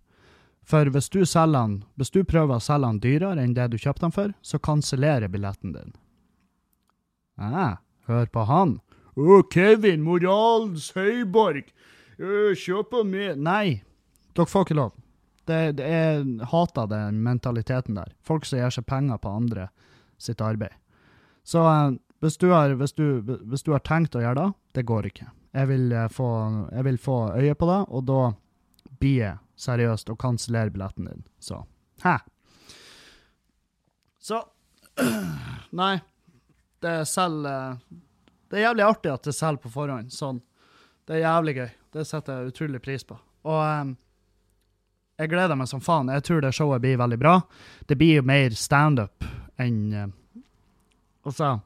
For hvis du, den, hvis du prøver å selge den dyrere enn det du kjøpte den for, så kansellerer billetten din. Ah, hør på han. Å, Kevin, moralens høyborg. Kjøp med Nei, dere får ikke lov. Det, det jeg hater den mentaliteten der. Folk som gir seg penger på andre sitt arbeid. Så hvis, du har, hvis, du, hvis du har tenkt å gjøre det, det går ikke. Jeg vil, få, jeg vil få øye på det, og da blir jeg seriøst og kansellere billetten din. Så hæ? Så Nei. Det selger Det er jævlig artig at det selger på forhånd. Sånn. Det er jævlig gøy. Det setter jeg utrolig pris på. Og um, jeg gleder meg som faen. Jeg tror det showet blir veldig bra. Det blir jo mer standup enn uh, Altså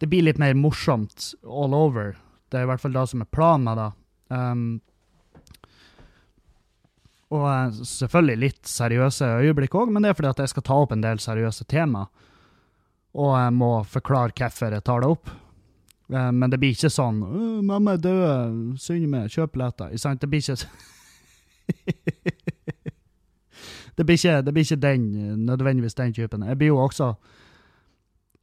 Det blir litt mer morsomt all over. Det er i hvert fall det som er planen med det. Um, og uh, selvfølgelig litt seriøse øyeblikk òg, men det er fordi at jeg skal ta opp en del seriøse tema. Og jeg må forklare hvorfor jeg tar det opp. Uh, men det blir ikke sånn 'Mamma er død, synd med, kjøp billetter'. Det blir ikke det, blir ikke, det blir ikke den, nødvendigvis den typen. Jeg blir jo også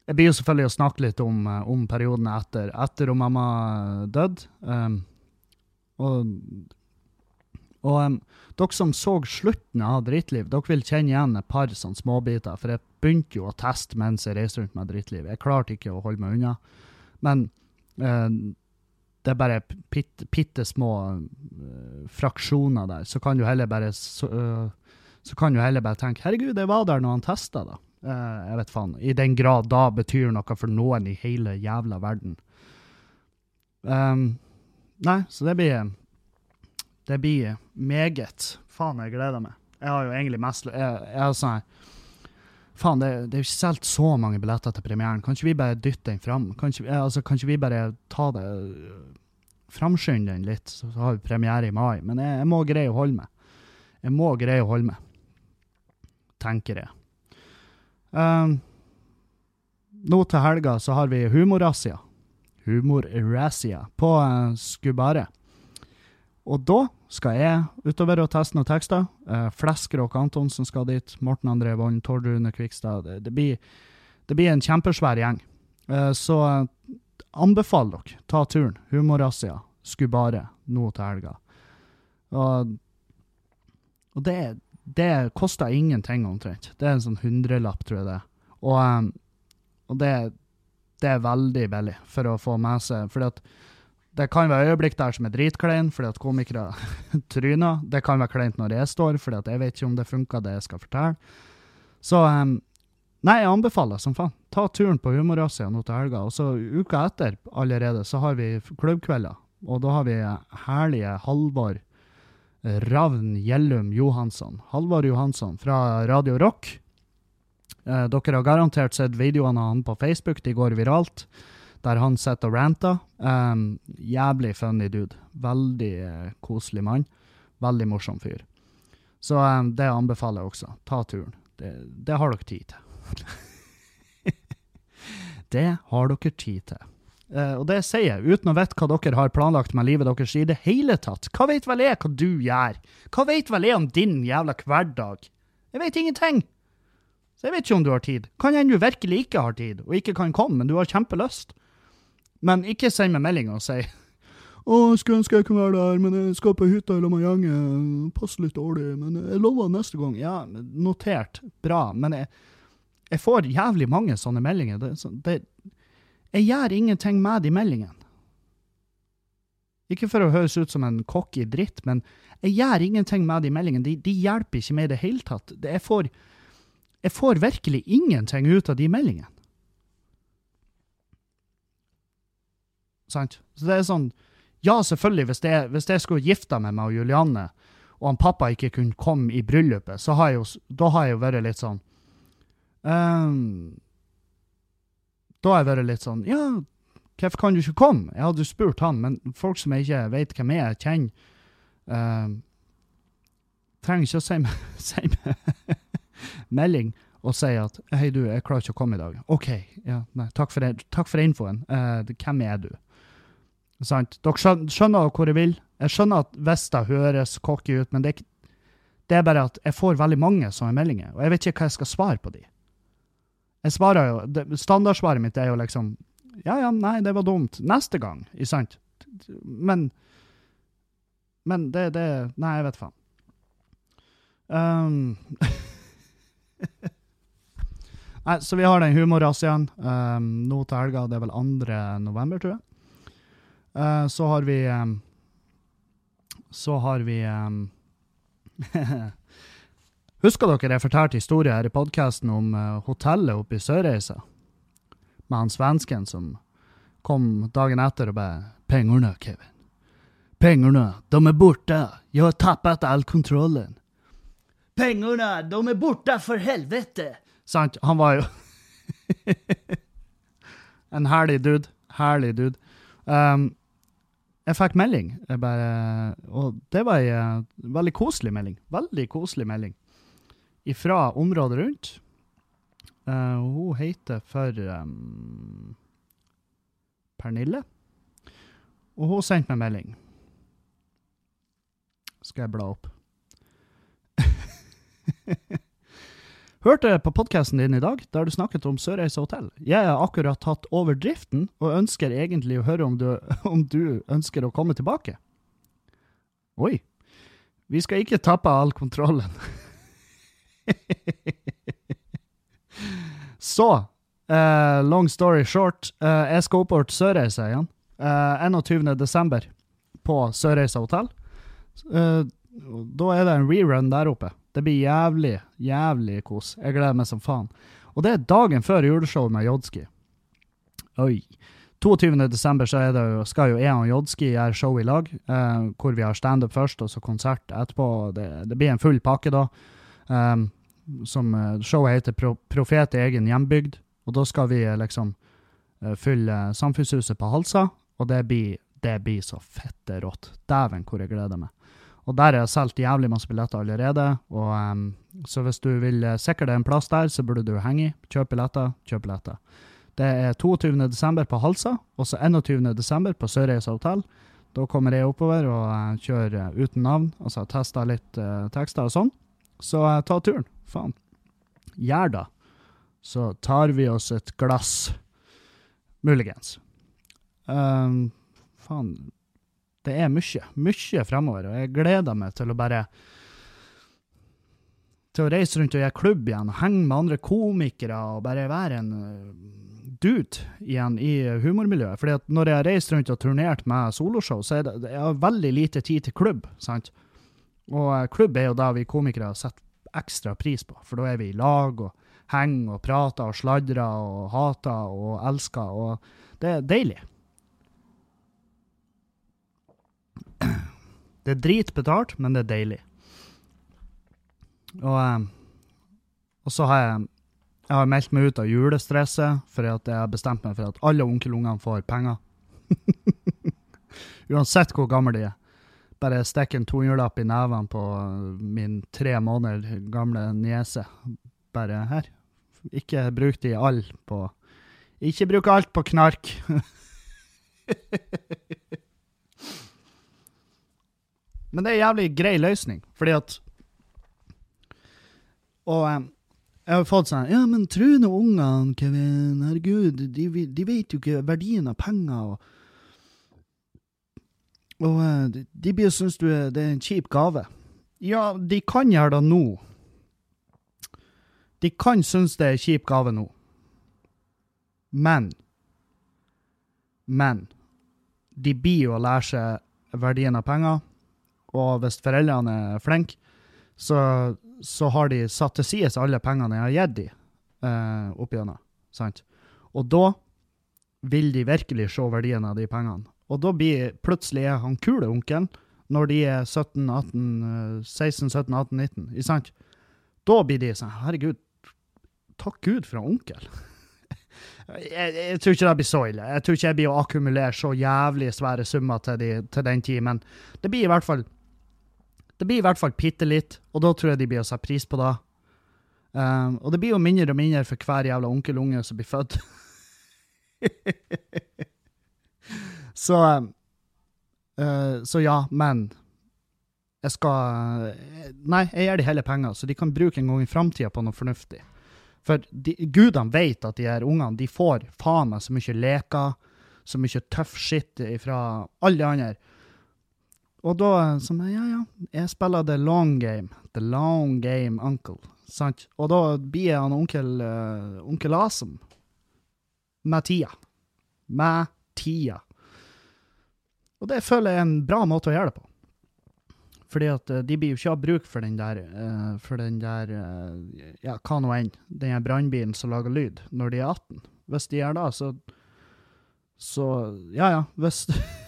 jeg blir jo selvfølgelig å snakke litt om, om perioden etter, etter om mamma døde. Um, og og um, dere som så slutten av Drittliv, dere vil kjenne igjen et par sånne småbiter. For jeg begynte jo å teste mens jeg reiste rundt med Drittliv. Jeg klarte ikke å holde meg unna. Men uh, det er bare bitte små uh, fraksjoner der. Så kan du heller bare så, uh, så kan du heller bare tenke herregud, det var der når han testa, da. Jeg vet faen. I den grad da betyr noe for noen i hele jævla verden. Um, nei, så det blir Det blir meget. Faen, jeg gleder meg. Jeg har jo egentlig mest Jeg, jeg sånn Faen, det, det er jo ikke solgt så mange billetter til premieren. Kan ikke vi bare dytte den fram? Kan ikke, altså, kan ikke vi bare ta det Framskynde den litt, så har vi premiere i mai. Men jeg, jeg må greie å holde meg. Jeg må greie å holde meg. Tenker jeg. Um, nå til helga så har vi Humorrazzia. Humorrazzia på uh, Skubare. Og da skal jeg utover og teste noen tekster. Uh, Fleskrock Antonsen skal dit. Morten André Volden, Tord Rune Kvikstad. Det, det, blir, det, blir, en kjempesvær gjeng. Uh, så uh, anbefaler dere, ta turen. Humorrazzia. Skubare nå til helga. Og, og det, det koster ingenting, omtrent. Det er en sånn hundrelapp, tror jeg det er. Og, um, og det, det, er veldig billig for å få med seg fordi at det kan være øyeblikk der som er dritklein fordi at komikere tryner. Det kan være kleint når jeg står, fordi at jeg vet ikke om det funker, det jeg skal fortelle. Så um, nei, jeg anbefaler som faen. Ta turen på Humorrazzia nå til helga. Og så uka etter allerede så har vi klubbkvelder. Og da har vi herlige Halvor Ravn Gjellum Johansson. Halvor Johansson fra Radio Rock. Eh, dere har garantert sett videoene av han på Facebook, de går viralt. Der han sitter og ranter. Um, jævlig funny dude. Veldig uh, koselig mann. Veldig morsom fyr. Så um, det anbefaler jeg også. Ta turen. Det, det har dere tid til. det har dere tid til. Uh, og det sier jeg uten å vite hva dere har planlagt med livet deres i det hele tatt. Hva vet vel jeg hva du gjør? Hva vet vel jeg om din jævla hverdag? Jeg vet ingenting. Så jeg vet ikke om du har tid. Kan hende du virkelig ikke har tid, og ikke kan komme, men du har kjempelyst. Men ikke send meg melding og si å, skulle ønske jeg kunne være der, men jeg skal på hytta i gjengen. Passer litt dårlig, men jeg lover neste gang. Ja, notert. Bra. Men jeg, jeg får jævlig mange sånne meldinger. Det, det, jeg gjør ingenting med de meldingene. Ikke for å høres ut som en i dritt, men jeg gjør ingenting med de meldingene. De, de hjelper ikke meg i det hele tatt. Jeg får, jeg får virkelig ingenting ut av de meldingene. Sant? Så det er sånn Ja, selvfølgelig, hvis jeg, hvis jeg skulle gifta meg med Julianne, og han pappa ikke kunne komme i bryllupet, så har jeg jo, da har jeg jo vært litt sånn um, da har jeg vært litt sånn Ja, hvorfor kan du ikke komme? Jeg hadde jo spurt han, men folk som jeg ikke vet hvem jeg er, kjenner, eh, trenger ikke å si meg, si meg melding og si at 'hei, du, jeg klarer ikke å komme i dag'. OK, ja, nei, takk for, det- takk for infoen. Uh, hvem er du? Sant? Dere skjønner, skjønner hvor jeg vil. Jeg skjønner at Vesta høres cocky ut, men det er, det er bare at jeg får veldig mange sånne meldinger, og jeg vet ikke hva jeg skal svare på de. Jeg svarer jo, det, Standardsvaret mitt er jo liksom Ja, ja, nei, det var dumt. Neste gang, ikke sant? Men Men det, det Nei, jeg vet faen. Um, nei, så vi har den humorrazziaen um, nå til helga. Det er vel 2. november, tror jeg. Uh, så har vi um, Så har vi um, Husker dere jeg fortalte historie her i podkasten om uh, hotellet oppe i Sørreisa? Med han svensken som kom dagen etter og bare 'Pengene, Kevin. Pengene, de er borte. Jeg har tappet all kontrollen.' 'Pengene, de er borte, for helvete!' Sant? Han var jo En herlig dude. Herlig dude. Um, jeg fikk melding, jeg bare, og det var ei eh, veldig koselig melding. Veldig koselig melding. Fra området rundt. Uh, hun heter for um, Pernille. Og hun sendte meg melding. Skal jeg bla opp. Hørte på podkasten din i dag, der du snakket om Sørreisa hotell. Jeg har akkurat tatt over driften, og ønsker egentlig å høre om du, om du ønsker å komme tilbake. Oi. Vi skal ikke tappe all kontrollen. Så, uh, long story short, uh, jeg skal oppover til Sørreisa igjen. Uh, 21. desember på Sørreisa hotell. Uh, da er det en rerun der oppe. Det blir jævlig, jævlig kos. Jeg gleder meg som faen. Og det er dagen før juleshowet med Jodski. Oi. 22. desember så er det jo, skal jo jeg og Jodski gjøre show i lag, eh, hvor vi har standup først, og så konsert etterpå. Det, det blir en full pakke da. Um, som eh, Showet heter Pro Profet i egen hjembygd, og da skal vi eh, liksom fylle Samfunnshuset på Halsa, og det blir, det blir så fette rått. Dæven, hvor jeg gleder meg. Og der er det solgt jævlig masse billetter allerede, og um, så hvis du vil eh, sikre deg en plass der, så burde du henge i. Kjøp billetter, kjøp billetter. Det er 22. desember på Halsa, og så 21. desember på Sørreisa hotell. Da kommer jeg oppover og eh, kjører eh, uten navn, altså tester litt uh, tekster og sånn. Så uh, ta turen, faen. Gjør det. Så tar vi oss et glass. Muligens. Um, faen. Det er mye, mye fremover, og jeg gleder meg til å bare til å reise rundt og gjøre klubb igjen, henge med andre komikere og bare være en øh, dude igjen i humormiljøet. Fordi at når jeg har reist rundt og turnert med soloshow, så er det, jeg har veldig lite tid til klubb, sant? Og eh, klubb er jo det vi komikere setter ekstra pris på, for da er vi i lag og henger og prater og sladrer og hater og elsker, og det er deilig. Det er dritbetalt, men det er deilig. Og, eh, og så har jeg, jeg har meldt meg ut av julestresset, for at jeg har bestemt meg for at alle onkelungene får penger. Uansett hvor gamle de er. Bare stikk en 200-lapp i nevene på min tre måneder gamle niese. Bare her. Ikke bruk de all på Ikke bruk alt på knark. Men det er en jævlig grei løsning, fordi at Og um, jeg har fått sånn Ja, men tru nå ungene, Kevin. Herregud, de, de vet jo ikke verdien av penger. Og, og eh, de, de blir synes du det er en kjip gave. Ja, de kan gjøre det nå. De kan synes det er en kjip gave nå. Men Men de blir jo å lære seg verdien av penger. Og hvis foreldrene er flinke, så, så har de satt til side alle pengene jeg har gitt dem eh, opp gjennom. Sant? Og da vil de virkelig se verdien av de pengene. Og da blir plutselig er han kule onkelen når de er 17, 18, eh, 16, 17, 18, 19. Ikke sant? Da blir de sånn Herregud, takk Gud for en onkel. jeg, jeg tror ikke det blir så ille. Jeg tror ikke jeg blir å akkumulere så jævlig svære summer til, de, til den tid, men det blir i hvert fall det blir i hvert fall bitte litt, og da tror jeg de blir å sette pris på det. Um, og det blir jo mindre og mindre for hver jævla onkelunge som blir født. så uh, Så ja, men jeg skal Nei, jeg gir de heller penger, så de kan bruke en gang i framtida på noe fornuftig. For de, gudene vet at de her ungene de får faen meg så mye leker, så mye tøff skitt fra alle andre. Og da som Ja, ja, jeg spiller the long game. The long game, uncle. Sant? Og da blir han onkel, uh, onkel Awesome. Med tida. Med tida. Og det føler jeg er en bra måte å gjøre det på. Fordi at uh, de blir jo ikke av bruk for den der, uh, for den der ja, hva nå enn, den brannbilen som lager lyd, når de er 18. Hvis de gjør det, så Så, ja ja, hvis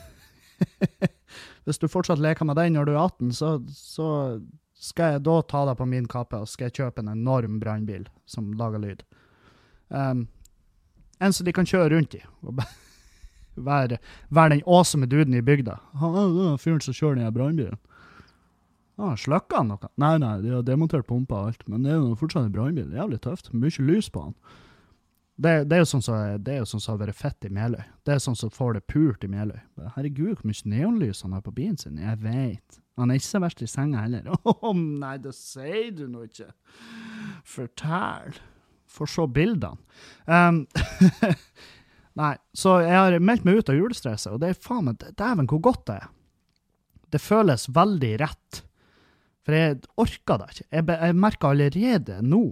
Hvis du fortsatt leker med den når du er 18, så, så skal jeg da ta deg på min kappe og skal jeg kjøpe en enorm brannbil som lager lyd. Um, en som de kan kjøre rundt i. og Være, være den awesome duden i bygda. Han er fyren som kjører den brannbilen. Ah, Sløkka han noe? Nei, nei, de har demontert pumpa og alt, men det er jo fortsatt en brannbil. Jævlig tøft. Mye lys på han. Det, det, er jo sånn som så, har vært fett i Meløy. Det er sånn som får det pult i Meløy. Herregud, hvor mye neonlys han har på bilen sin. Jeg veit. Han er ikke så verst i senga heller. Å oh, nei, det sier du nå ikke. Fortell. Få se bildene. Um, nei, så jeg har meldt meg ut av julestresset, og det er faen meg Dæven, hvor godt det er. Det føles veldig rett. For jeg orker det ikke. Jeg, jeg merker allerede nå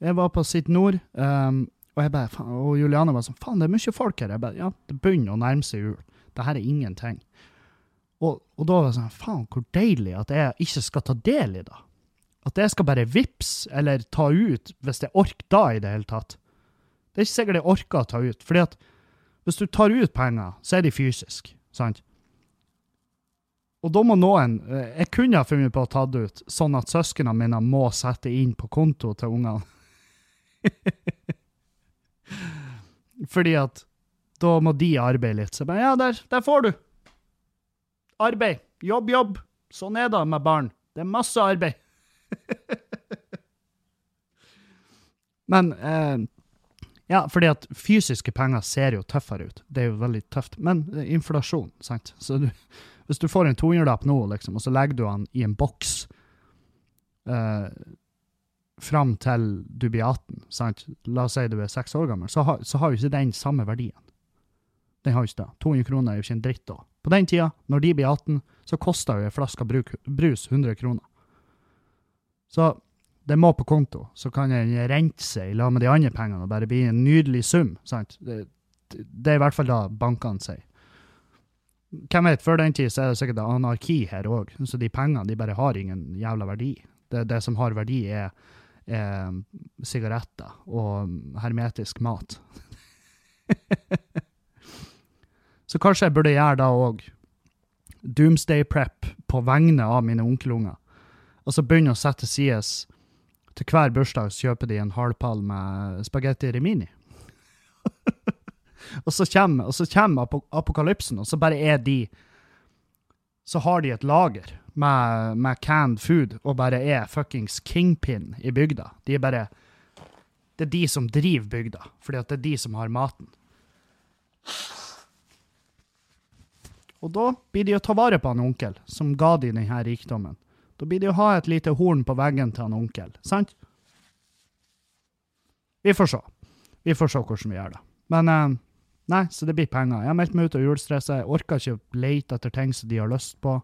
Jeg var på Sitt Nord. Um, og, jeg bare, og Juliane var sånn Faen, det er mye folk her. Jeg bare, ja, det begynner å nærme seg jul. Det her er ingenting. Og, og, da var det sånn Faen, hvor deilig at jeg ikke skal ta del i det. At jeg skal bare vips eller ta ut, hvis jeg orker da i det hele tatt. Det er ikke sikkert jeg orker å ta ut. fordi at hvis du tar ut penger, så er de fysisk. sant? Og da må noen eh, Jeg kunne ha funnet på å ta det ut, sånn at søsknene mine må sette inn på konto til ungene. Fordi at da må de arbeide litt. Så jeg bare, ja, der, der får du. Arbeid. Jobb, jobb. Sånn er det med barn. Det er masse arbeid. Men eh, Ja, fordi at fysiske penger ser jo tøffere ut. Det er jo veldig tøft. Men eh, inflasjon, sant. Så du, hvis du får en 200-lapp nå, liksom, og så legger du den i en boks eh, fram til du blir 18, sant? la oss si du er seks år gammel, så har, så jo ikke den samme verdien. Den har jo ikke det. 200 kroner er jo ikke en dritt da. På den tida, når de blir 18, så koster jo en flaske brus 100 kroner. Så det må på konto, så kan den rente seg i lag med de andre pengene og bare bli en nydelig sum. sant? Det, det er i hvert fall da bankene sier. Hvem vet, før den tid så er det sikkert anarki her òg, så de pengene de bare har ingen jævla verdi. Det, det som har verdi, er eh, sigaretter og hermetisk mat. Så kanskje jeg burde gjøre da òg. Doomsday prep på vegne av mine onkelunger. Og så begynne å sette sides til hver bursdag så kjøper de en halvpall med spagetti rimini. og, så kommer, og apokalypsen, og så bare er de Så har de et lager med, med, canned food og bare er fuckings kingpin i bygda. De er bare Det er de som driver bygda, fordi at det er de som har maten. Og da blir de å ta vare på han onkel, som ga de denne rikdommen. Da blir de å ha et lite horn på veggen til han onkel, sant? Vi får se. Vi får se hvordan vi gjør det. Men eh, nei, så det blir penger. Jeg har meldt meg ut av julestresset. Jeg orker ikke å lete etter ting som de har lyst på.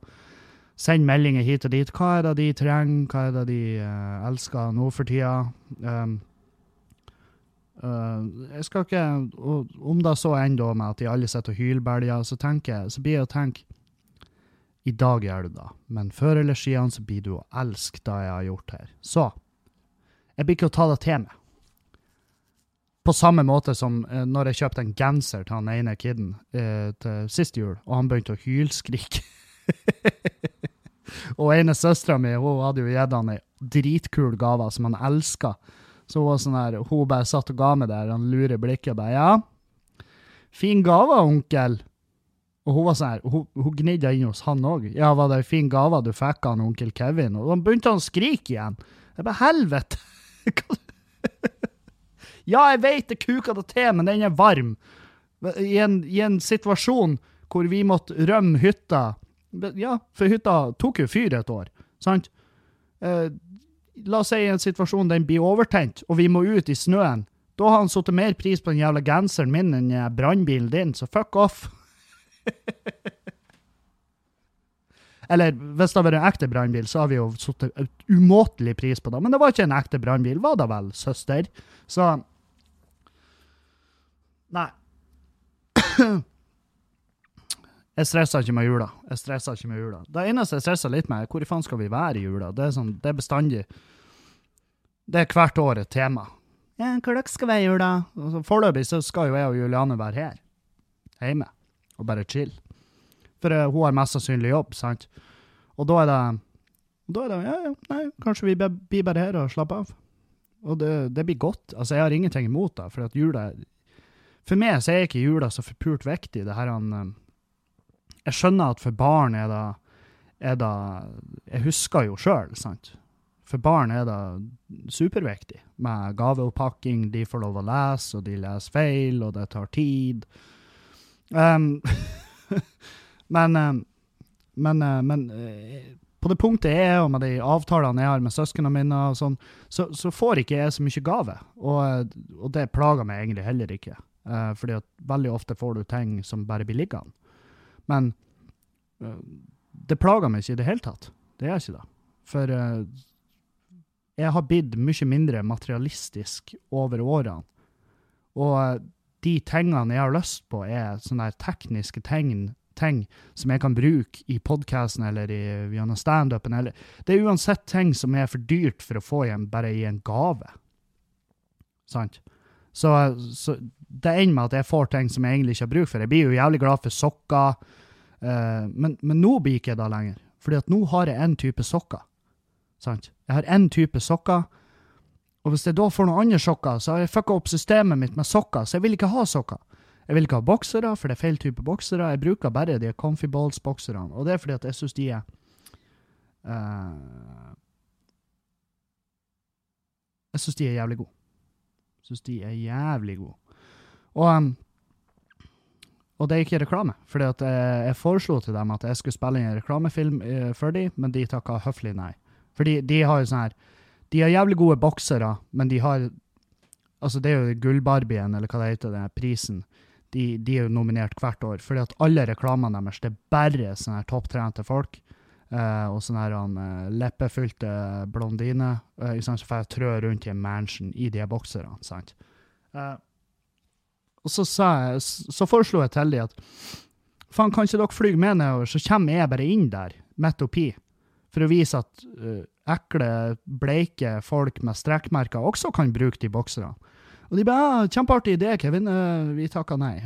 Send meldinger hit og dit. Hva er det de trenger? Hva er det de uh, elsker nå for tida? Um, uh, jeg skal ikke Om det så ender med at de alle sitter og hylbæljer, så, tenker, så blir jeg å tenke I dag gjør du det, men før eller siden så blir du å elske det jeg har gjort her. Så jeg blir ikke å ta det til meg. På samme måte som uh, når jeg kjøpte en genser til han ene kiden uh, til sist jul, og han begynte å hylskrike. og ene søstera mi hun hadde jo gitt han ei dritkul gave som han elska. Så hun var sånn her, hun bare satt og ga meg der, han lurer blikket og bare Ja, fin gave, onkel. Og hun var sånn her, hun, hun gnidde inn hos han òg. Ja, var det en fin gave du fikk av onkel Kevin? Og da begynte han å skrike igjen. Jeg bare helvete! Ja, jeg vet det kuker det til, men den er varm. I en, I en situasjon hvor vi måtte rømme hytta Ja, for hytta tok jo fyr et år, sant? Eh, la oss si i en situasjon den blir overtent, og vi må ut i snøen. Da har han satt mer pris på den jævla genseren min enn eh, brannbilen din, så fuck off. Eller hvis det hadde vært en ekte brannbil, så har vi jo satt umåtelig pris på det. Men det var ikke en ekte brannbil, var det vel, søster? Så Nei. Jeg stressa ikke med jula. Jeg stresser ikke med jula. Det eneste jeg stressa litt med, er hvor i faen skal vi være i jula? Det er, sånn, det er bestandig Det er hvert år et tema. Ja, hvor dere skal være i jula? Altså, Foreløpig så skal jo jeg og Juliane være her. Hjemme. Og bare chill. For uh, hun har mest sannsynlig jobb, sant? Og da er det Da er det Ja, ja, nei, kanskje vi blir bare her og slapper av. Og det, det blir godt. Altså, jeg har ingenting imot det, for at jula For meg så er ikke jula så forpult viktig. Det her han eh, Jeg skjønner at for barn er det er det Jeg husker jo sjøl, sant. For barn er det superviktig med gaveoppakking. De får lov å lese, og de leser feil, og det tar tid. Um, men um, men, eh, men eh, på det punktet jeg er, og med de avtalene jeg har med søsknene mine, sånn, så, så får ikke jeg så mye gave. Og, og det plager meg egentlig heller ikke. Eh, fordi at veldig ofte får du ting som bare blir liggende. Men uh, det plager meg ikke i det hele tatt. Det gjør ikke det. For uh, jeg har blitt mye mindre materialistisk over årene. Og de tingene jeg har lyst på, er sånne tekniske ting, ting som jeg kan bruke i podkasten eller i, gjennom standupen. Det er uansett ting som er for dyrt for å få igjen bare i en gave. Sant? Så, så det ender med at jeg får ting som jeg egentlig ikke har bruk for. Jeg blir jo jævlig glad for sokker, uh, men, men nå blir ikke jeg det lenger. Fordi at nå har jeg en type sokker. Sant? Jeg har en type sokker, og hvis jeg da får noen andre sokker, så har jeg fucka opp systemet mitt med sokker, så jeg vil ikke ha sokker. Jeg vil ikke ha boksere, for det er feil type boksere. Jeg bruker bare de Comfy Balls-bokserne, og det er fordi at jeg syns de er uh, Jeg syns de er jævlig gode. Jeg syns de er jævlig gode. Og, um, og det er ikke reklame, for jeg, jeg foreslo til dem at jeg skulle spille inn en reklamefilm eh, for dem, men de takka høflig nei. Fordi de har jo sånn her De har jævlig gode boksere, men de har Altså, det er jo Gullbarbien, eller hva det heter, den prisen. De, de er jo nominert hvert år. Fordi at alle reklamene deres, det er bare sånne her topptrente folk. eh, og sånne her uh, eh, leppefylte blondiner. Uh, så får trø rundt i en mansion i de bokserne. sant? Eh, og så, jeg, så foreslo jeg til dem at faen, kan ikke dere fly med nedover, så kommer jeg bare inn der, midt oppi, for å vise at uh, ekle, bleike folk med strekkmerker også kan bruke de bokserne. Og de bare ja, 'Kjempeartig idé, Kevin. Uh, vi takker nei'.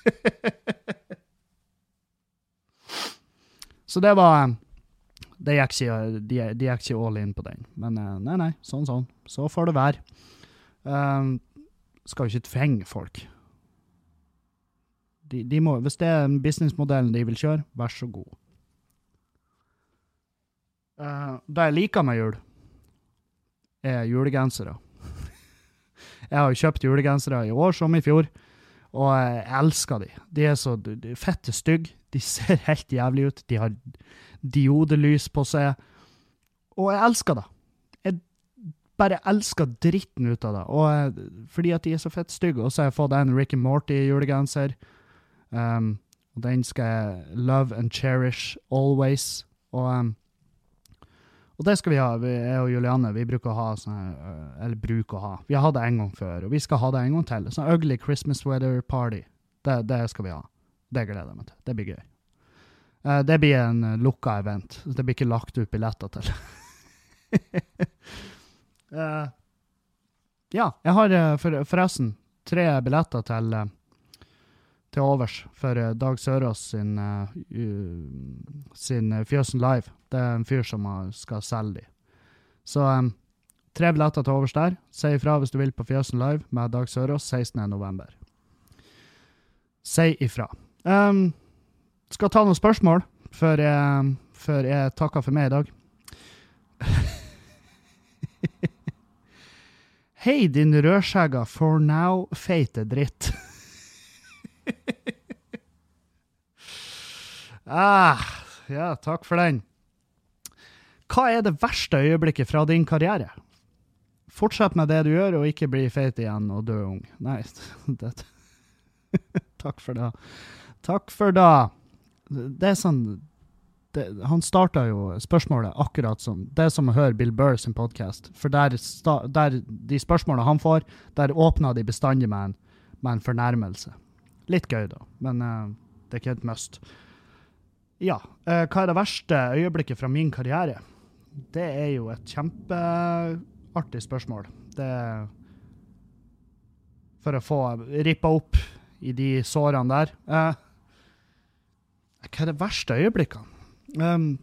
så det var eh, det gikk ikke, all in på den. Men nei, nei, sånn, sånn. Så får det være. Um, skal jo ikke tvinge folk. De, de må, hvis det er businessmodellen de vil kjøre, vær så god. Uh, det jeg liker med jul, er julegensere. jeg har jo kjøpt julegensere i år som i fjor, og jeg elsker de. De er så fette stygge, de ser helt jævlig ut, de har diodelys på seg, og jeg elsker det. Bare elsker dritten ut av det, og eh, fordi at de er så fett stygge. Og så har jeg fått en Ricky Morty-julegenser, um, og den skal jeg love and cherish always. Og um, og det skal vi ha, vi, jeg og Julianne. Vi bruker å ha sånne, øh, Eller bruker å ha. Vi har hatt det en gang før, og vi skal ha det en gang til. Sånn ugly Christmas weather party. Det, det skal vi ha. Det gleder jeg meg til. Det blir gøy. Uh, det blir en lukka event. Det blir ikke lagt ut billetter til. Eh, ja, jeg har eh, for, forresten tre billetter til uh, til overs for uh, Dag Sørås sin, uh, uh, sin Fjøsen Live. Det er en fyr som skal selge de. Så um, Tre billetter til overs der. Si ifra hvis du vil på Fjøsen Live med Dag Sørås 16.11. Si ifra. Um, skal ta noen spørsmål før jeg, før jeg takker for meg i dag. Hei, din rødskjegga for now-feite dritt. ah, ja, takk for den. Hva er det verste øyeblikket fra din karriere? Fortsett med det du gjør, og ikke bli feit igjen og dø ung. Nei, det Takk for det. Takk for det. Det er sånn det, Han starta jo spørsmålet akkurat som Det er som å høre Bill Burr sin podkast. For der, sta, der de spørsmålene han får, der åpner de bestandig med en, med en fornærmelse. Litt gøy, da, men uh, det er ikke et must. Ja. Uh, hva er det verste øyeblikket fra min karriere? Det er jo et kjempeartig spørsmål. Det For å få rippa opp i de sårene der. Uh, hva er det verste øyeblikkene? Um,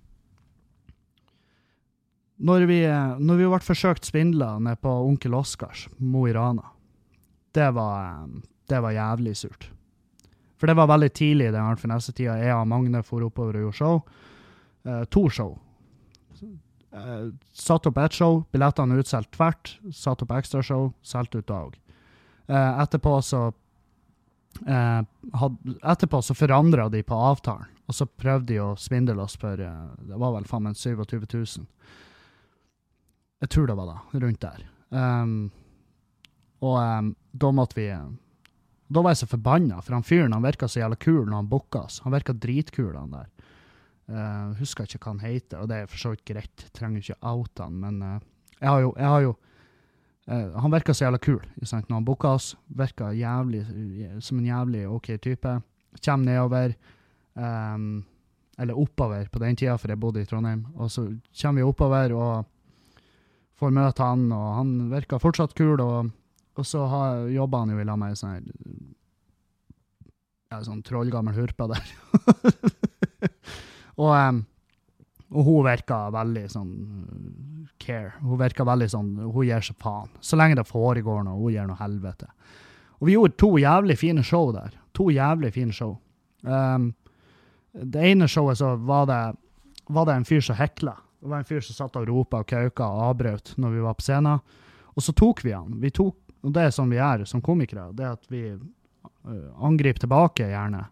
når, vi, når vi ble forsøkt svindla ned på Onkel Oskars, Mo i Rana, det var, det var jævlig surt. For det var veldig tidlig i den for neste tida. Jeg og Magne for oppover og gjorde show. Uh, to show. Uh, satt opp ett show, billettene utsolgt tvert. Satt opp ekstrashow, solgt ut da òg. Uh, etterpå så had, Etterpå så forandra de på avtalen, og så prøvde de å svindle oss for uh, Det var vel faen meg 27 000. Jeg tror det var da, rundt der. Um, og um, da måtte vi Da var jeg så forbanna, for han fyren han virka så jævla kul når han booka oss. Han virka dritkul, han der. Uh, husker ikke hva han heter, og det er for så vidt greit. Trenger ikke oute han, men uh, jeg har jo, jeg har jo uh, Han virka så jævla kul sant? når han booka oss. Virka jævlig, som en jævlig OK type. Kjem nedover. Um, eller oppover på den tida, for jeg bodde i Trondheim. Og så kommer vi oppover og får møte han, og han virker fortsatt kul. Og, og så jobber han jo i lag med ei sånn ja, sånn trollgammel hurpe der. Og, um, og hun virker veldig sånn care. Hun virker veldig sånn Hun gir seg faen. Så lenge det foregår noe, hun gir noe helvete. Og vi gjorde to jævlig fine show der. To jævlig fine show. Um, det ene showet så var det, var det en fyr som hekla. Det var en fyr som satt og ropa og kauka og avbrøt når vi var på scenen. Og så tok vi han. Vi tok, og det er sånn vi er som komikere. Det at vi uh, angriper tilbake, gjerne.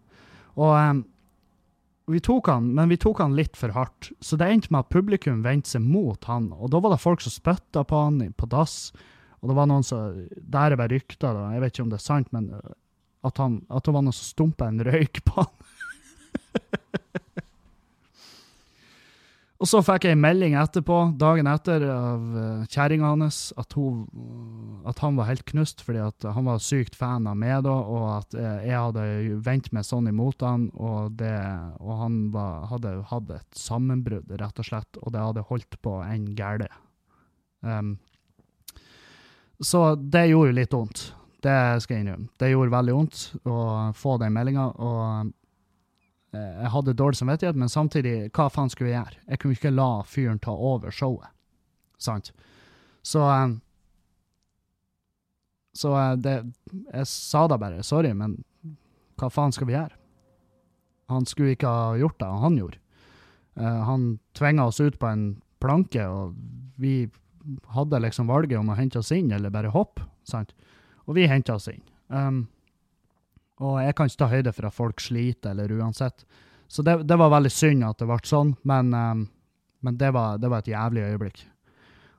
Og um, vi tok han, men vi tok han litt for hardt. Så det endte med at publikum vendte seg mot han. Og da var det folk som spytta på han på dass. Og det var noen som Der er bare rykter. Jeg vet ikke om det er sant, men at, han, at det var noen som stumpa en røyk på han. Og så fikk jeg en melding etterpå, dagen etter, av uh, kjerringa hans at, hun, at han var helt knust fordi han var sykt fan av meg da, og at uh, jeg hadde vendt meg sånn imot han, og, det, og han var, hadde hatt et sammenbrudd, rett og slett, og det hadde holdt på enn gæle. Um, så det gjorde litt vondt. Det skal jeg innrømme. Det gjorde veldig vondt å få den meldinga. Og jeg hadde dårlig samvittighet, men samtidig, hva faen skulle jeg gjøre? Jeg kunne ikke la fyren ta over showet. Sant? Så Så det Jeg sa da bare sorry, men hva faen skal vi gjøre? Han skulle ikke ha gjort det, han gjorde. Han tvinga oss ut på en planke, og vi hadde liksom valget om å hente oss inn eller bare hoppe. Sant? Og vi henta oss inn. Um, og jeg kan ikke ta høyde for at folk sliter, eller uansett. Så det, det var veldig synd at det ble sånn, men, um, men det, var, det, var, et jævlig øyeblikk.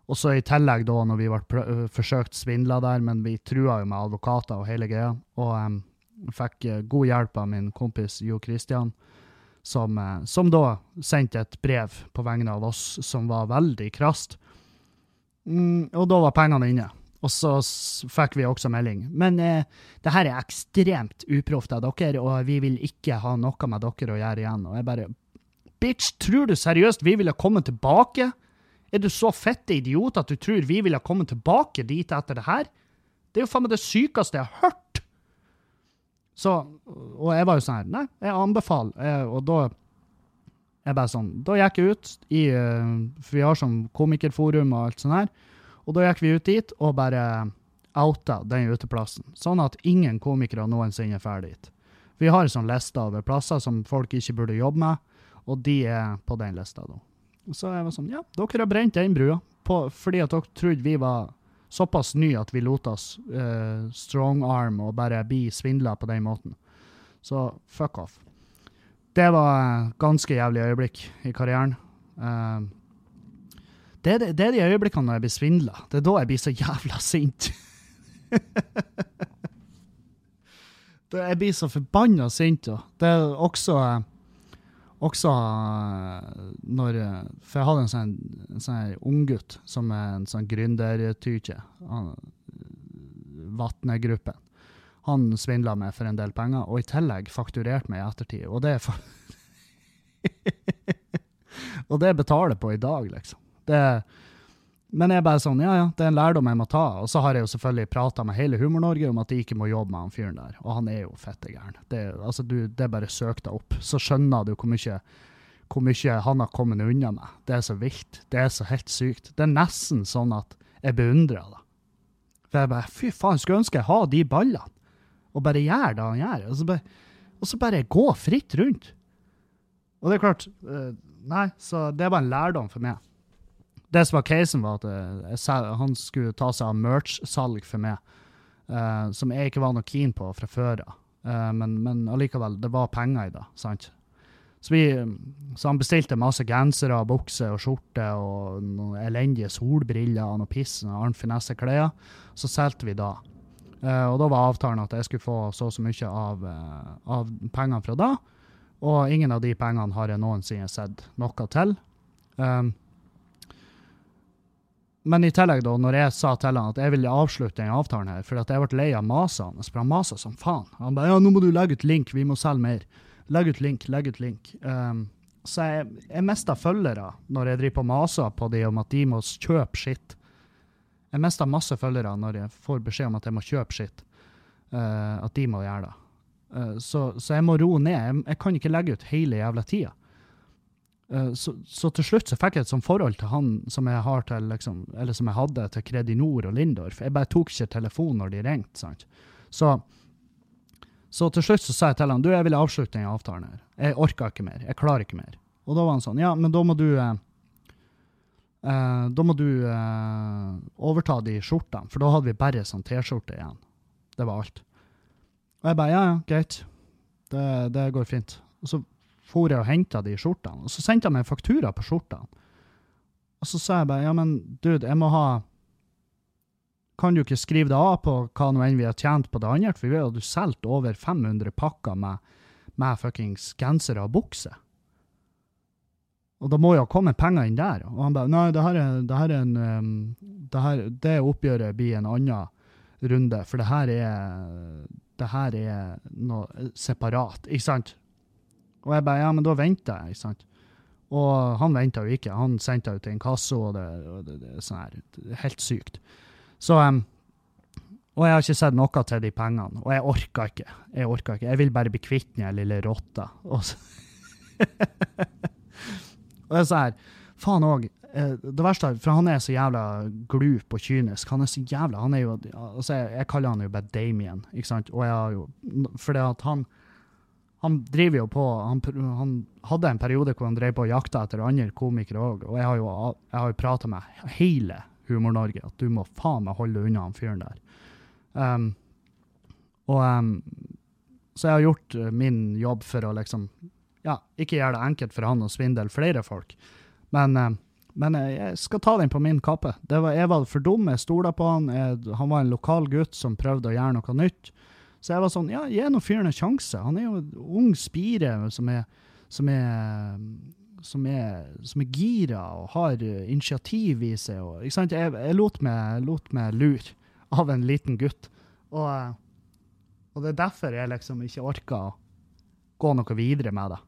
Og så i tillegg, da, når vi ble forsøkt svindla der, men vi trua jo med advokater og hele greia, og um, fikk uh, god hjelp av min kompis Jo Christian, som, uh, som, da sendte et brev på vegne av oss som var veldig krast. Mm, og da var pengene inne. Og så fikk vi også melding. Men eh, det her er ekstremt uproft av dere, og vi vil ikke ha noe med dere å gjøre igjen. Og jeg bare Bitch, tror du seriøst vi ville kommet tilbake? Er du så fette idiot at du tror vi ville kommet tilbake dit etter det her? Det er jo faen meg det sykeste jeg har hørt! Så, og jeg var jo sånn her Nei, jeg anbefaler. Jeg, og da jeg bare sånn, Da gikk jeg ut i For vi har sånn komikerforum og alt sånt her. Og da gikk vi ut dit og bare outa den uteplassen, sånn at ingen komikere noensinne drar dit. Vi har en sånn liste over plasser som folk ikke burde jobbe med, og de er på den lista da. Så jeg var sånn, ja, dere har brent den brua, på, fordi at dere trodde vi var såpass nye at vi lot oss uh, strong arm og bare bli svindla på den måten. Så fuck off. Det var ganske jævlig øyeblikk i karrieren. Eh, det, er de- det er de øyeblikkene når jeg blir svindla. Det er da jeg blir så jævla sint. jeg blir så forbanna sint. da. Det er også eh, også eh, når eh, For jeg hadde en sånn, en sånn unggutt som er en sånn gründertyke. han- Vatne-gruppen. Han svindla meg for en del penger, og i tillegg fakturerte meg i ettertid. Og det er for Og det betaler på i dag, liksom. Det, men jeg er bare sånn, ja ja, det er en lærdom jeg må ta. Og så har jeg jo selvfølgelig prata med hele Humor-Norge om at de ikke må jobbe med han fyren der. Og han er jo fette gæren. Det, altså, det er bare søk deg opp, så skjønner du hvor mye, hvor mye han har kommet unna med. Det er så vilt. Det er så helt sykt. Det er nesten sånn at jeg beundrer det. For jeg bare, fy faen, skulle ønske jeg hadde de ballene. Og bare gjøre det han gjør. Og så bare, og så bare gå fritt rundt. Og det er klart, eh, nei, så det er bare en lærdom for meg. Det som var casen, var at eh, han skulle ta seg av merch-salg for meg, uh, som jeg ikke var noe keen på fra før av. Uh, men, men allikevel, det var penger i det, sant? Så, vi, så han bestilte masse gensere, bukser og skjorte og noen elendige solbriller og noe piss, noen Arnt Finesse-klær. Så solgte vi da. Uh, og da var avtalen at jeg skulle få så og så mye av, av pengene fra da. Og ingen av de pengene har jeg noensinne sett noe til. Um, men i tillegg, da, når jeg sa til han at jeg ville avslutte den avtalen her, for at jeg ble lei av maset hans, for han masa som faen. Han bare ja, nå må du legge ut link, vi må selge mer. Legg ut link, legg ut link. Um, så jeg, jeg mista følgere når jeg driver på maser på de om at de må kjøpe skitt. Jeg mista masse følgere når jeg får beskjed om at jeg må kjøpe skitt. Uh, at de må gjøre det. Uh, så, så jeg må roe ned. Jeg, jeg kan ikke legge ut hele jævla tida. Uh, så, så til slutt så fikk jeg et sånt forhold til han som jeg har til liksom, eller som jeg hadde til Kredinor og Lindorf. Jeg bare tok ikke telefonen når de ringte. sant? Så, så til slutt så sa jeg til han du, jeg vil avslutte den avtalen her. Jeg orker ikke mer. Jeg klarer ikke mer. Og da var han sånn, ja, men da må du eh, eh, Da må du eh, overta de skjortene, for da hadde vi bare sånn T-skjorte igjen. Det var alt. Og jeg bare ja, ja, greit. Det, det går fint. Og så for jeg og henta de skjortene, og så sendte han meg faktura på skjortene. Og så sa jeg bare ja, men dude, jeg må ha Kan du ikke skrive det av på hva nå enn vi har tjent på det andre? For vi har jo solgt over 500 pakker med, med fuckings gensere og bukser. Og da må jo komme penger inn der. Og han bare nei, det her er, det her er en um, det, her, det oppgjøret blir en annen runde, for det her er det her er noe separat, ikke sant? Og jeg bare, ja, men da venter jeg, ikke sant? Og han venta jo ikke. Han sendte ut en kasse, og det, og det, det sånn her, er helt sykt. Så um, Og jeg har ikke sett noe til de pengene, og jeg orka ikke. Jeg orka ikke. Jeg vil bare bli kvitt den lille rotta. Og så Og det er sånn her, faen òg. Det verste er, for han er så jævla glup og kynisk. Han er så jævla Han er jo altså jeg, jeg kaller han jo bare Damien, ikke sant? Og jeg har jo Fordi at han han driver jo på han, han hadde en periode hvor han drev på og jakta etter andre komikere òg, og jeg har jo, jeg jo prata med hele Humor-Norge at du må faen meg holde unna han fyren der. Um, og um, Så jeg har gjort uh, min jobb for å liksom Ja, ikke gjøre det enkelt for han å svindle flere folk, men, um, men uh, jeg skal ta den på min kappe. Var, jeg var for dum, jeg stola på han. Jeg, han var en lokal gutt som prøvde å gjøre noe nytt. Så jeg var sånn, ja, gi nå fyren en sjanse. Han er jo en ung spire som er, som er, som er, som er gira og har initiativ i seg. Og, ikke sant? Jeg, jeg lot meg, meg lure av en liten gutt. Og, og det er derfor jeg liksom ikke orka å gå noe videre med det.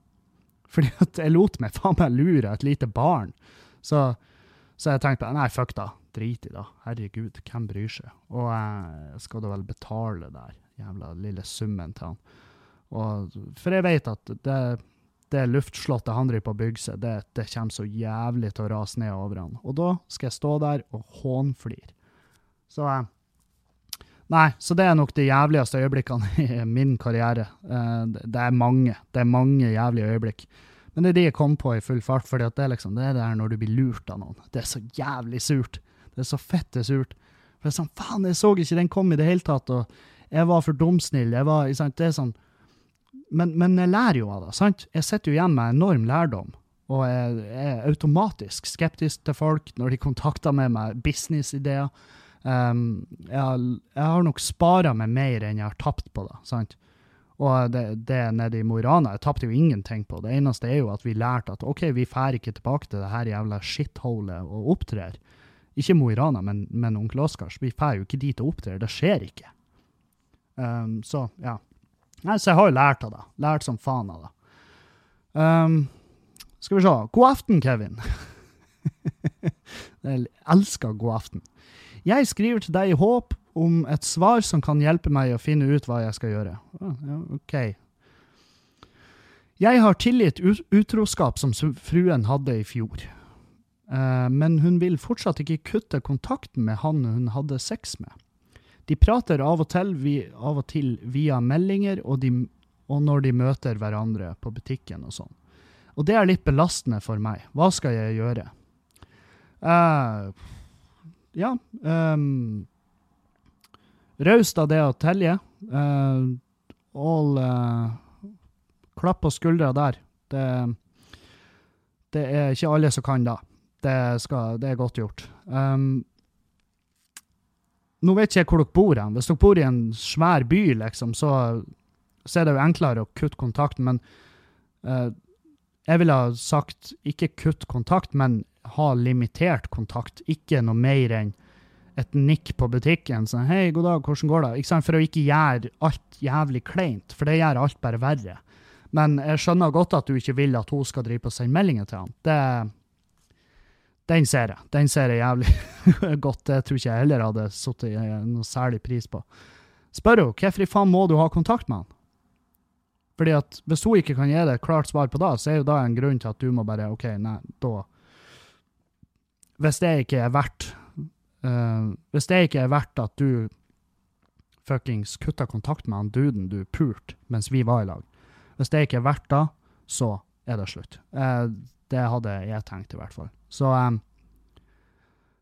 Fordi at jeg lot meg faen meg lure et lite barn. Så, så jeg tenkte nei, fuck da. Drit i det. Herregud, hvem bryr seg? Og eh, skal du vel betale der jævla lille summen til han. Og, for jeg vet at det, det luftslottet han driver på å bygge seg, det, det kommer så jævlig til å rase ned over han. Og da skal jeg stå der og hånflire. Så eh, Nei, så det er nok de jævligste øyeblikkene i min karriere. Eh, det er mange. Det er mange jævlige øyeblikk. Men det er de jeg kom på i full fart, fordi det er liksom det er det her når du blir lurt av noen. Det er så jævlig surt. Det er så fette surt. For det er sånn, faen, jeg så ikke den komme i det hele tatt, og jeg var for dumsnill. Jeg var, sant, det er sånn, men, men jeg lærer jo av det, sant? Jeg sitter jo igjen med enorm lærdom, og jeg er automatisk skeptisk til folk når de kontakter meg med businessideer. Um, jeg, jeg har nok spara meg mer enn jeg har tapt på det. sant? Og det, det nede i Mo i Rana, jeg tapte jo ingenting på. Det eneste er jo at vi lærte at OK, vi drar ikke tilbake til det her jævla shitholet og opptrer. Ikke Mo i Rana, men, men onkel Oskars. Vi drar jo ikke dit og opptrer. Det skjer ikke. Um, så ja. Så jeg har jo lært av det. Lært som faen av det. Um, skal vi se. God aften, Kevin. jeg elsker god aften. Jeg skriver til deg i håp om et svar som kan hjelpe meg å finne ut hva jeg skal gjøre. Ok. Jeg har tilgitt utroskap som fruen hadde i fjor. Eh, men hun vil fortsatt ikke kutte kontakten med han hun hadde sex med. De prater av og til, vi, av og til via meldinger og, de, og når de møter hverandre på butikken og sånn. Og det er litt belastende for meg. Hva skal jeg gjøre? Uh, ja um, Raust av det å telje. Uh, all uh, Klapp på skuldra der. Det, det er ikke alle som kan da. Det, skal, det er godt gjort. Um, nå vet ikke jeg hvor dere bor hen. Hvis dere bor i en svær by, liksom, så, så er det jo enklere å kutte kontakten, men uh, jeg ville ha sagt ikke kutt kontakt, men ha limitert kontakt. Ikke noe mer enn et nikk på butikken. Sånn, 'Hei, god dag, hvordan går det?' For å ikke gjøre alt jævlig kleint, for det gjør alt bare verre. Men jeg skjønner godt at du ikke vil at hun skal drive på og sende meldinger til han. Det, den ser jeg. Den ser jeg jævlig godt. Det tror ikke jeg heller hadde satt noe særlig pris på. Spør hun hvorfor i faen må du ha kontakt med han? Fordi at Hvis hun ikke kan gi deg et klart svar på det, så er jo det en grunn til at du må bare OK, nei, da Hvis det ikke er verdt uh, Hvis det ikke er verdt at du fuckings kutta kontakt med han duden du pulte mens vi var i lag, hvis det ikke er verdt det, så er det slutt. Eh, det hadde jeg tenkt, i hvert fall. Så, um,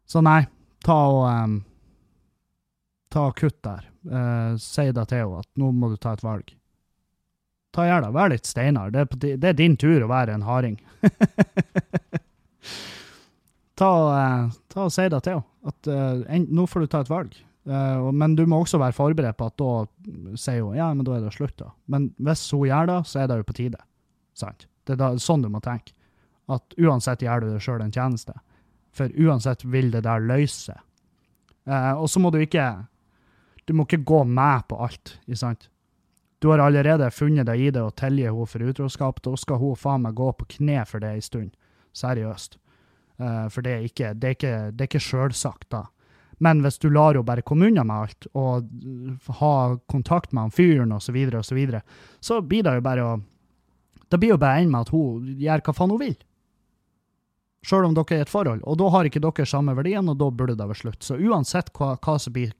så nei, ta og um, Ta og kutt der. Uh, si da til henne at nå må du ta et valg. Ta Gjør det. Vær litt steinar. Det, det er din tur å være en harding. ta, eh, ta og si da til henne. At uh, en, nå får du ta et valg. Men du må også være forberedt på at da sier hun ja, men da er det slutt, da. Men hvis hun gjør det, så er det jo på tide. Sant? Det er da, sånn du må tenke. At uansett gjør du deg sjøl en tjeneste. For uansett vil det der løse. Eh, og så må du ikke Du må ikke gå med på alt, ikke sant? Du har allerede funnet deg i det og tilgi henne for utroskap. Da skal hun faen meg gå på kne for det en stund. Seriøst. Eh, for det er ikke, det ikke, sjølsagt, da. Men hvis du lar henne bare komme unna med alt, og uh, ha kontakt med han fyren osv., så, videre, og så, videre, så blir det jo bare å Det blir jo bare en med at hun gjør hva faen hun vil. Sjøl om dere er i et forhold. Og da har ikke dere samme verdien, og da burde det være slutt. Så uansett hva, hva som blir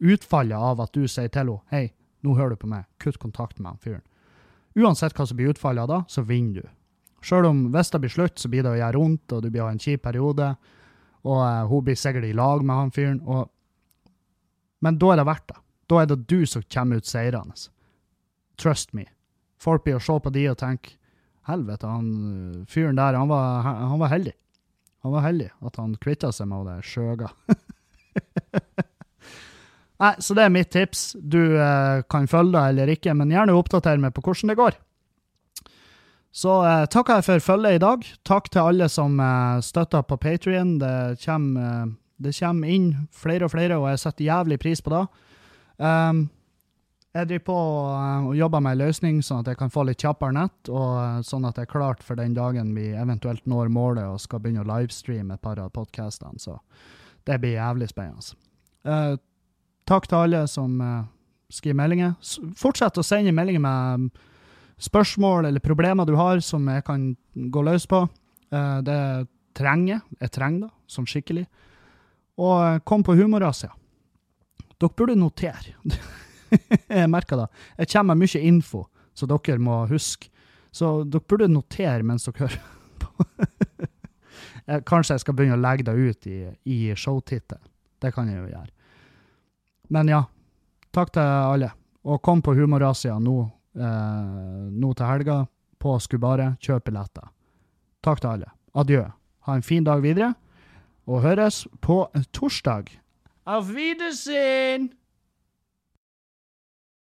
utfallet av at du sier til henne hei, nå hører du på meg, kutt kontakt med han fyren. Uansett hva som blir utfallet av da, så vinner du. Sjøl om hvis det blir slutt, så blir det å gjøre vondt, og du blir ha en kjip periode. Og eh, hun blir sikkert i lag med han fyren. Og... Men da er det verdt det. Da er det du som kommer ut seirende. Trust me. Folk blir å se på de og tenke helvete, han øh, fyren der, han var, han var heldig. Han var heldig at han kvitta seg med det skjøga. Nei, så det er mitt tips. Du eh, kan følge det eller ikke, men gjerne oppdater meg på hvordan det går. Så eh, takker jeg for følget i dag. Takk til alle som eh, støtter på Patrion. Det, kommer, eh, det kommer inn flere og flere, og jeg setter jævlig pris på det. Um, jeg driver på eh, og jobber med en løsning sånn at jeg kan få litt kjappere nett, og eh, sånn at jeg er klart for den dagen vi eventuelt når målet og skal begynne å livestreame et par av podkastene. Så det blir jævlig spennende. Eh, takk til alle som eh, skriver meldinger. S- Fortsett å sende meldinger med spørsmål eller problemer du har som jeg kan gå løs på. Eh, det trenger jeg trenger det, sånn skikkelig. Og eh, kom på Humorasia. Dere burde notere. jeg merker det. Jeg kommer med mye info, så dere må huske. Så dere burde notere mens dere hører på. Kanskje jeg skal begynne å legge det ut i, i showtittelen. Det kan jeg jo gjøre. Men ja, takk til alle. Og kom på Humorasia nå, eh, nå til helga på Skubare. Kjøp billetter. Takk til alle. Adjø. Ha en fin dag videre, og høres på torsdag. Auf Wiedersehen!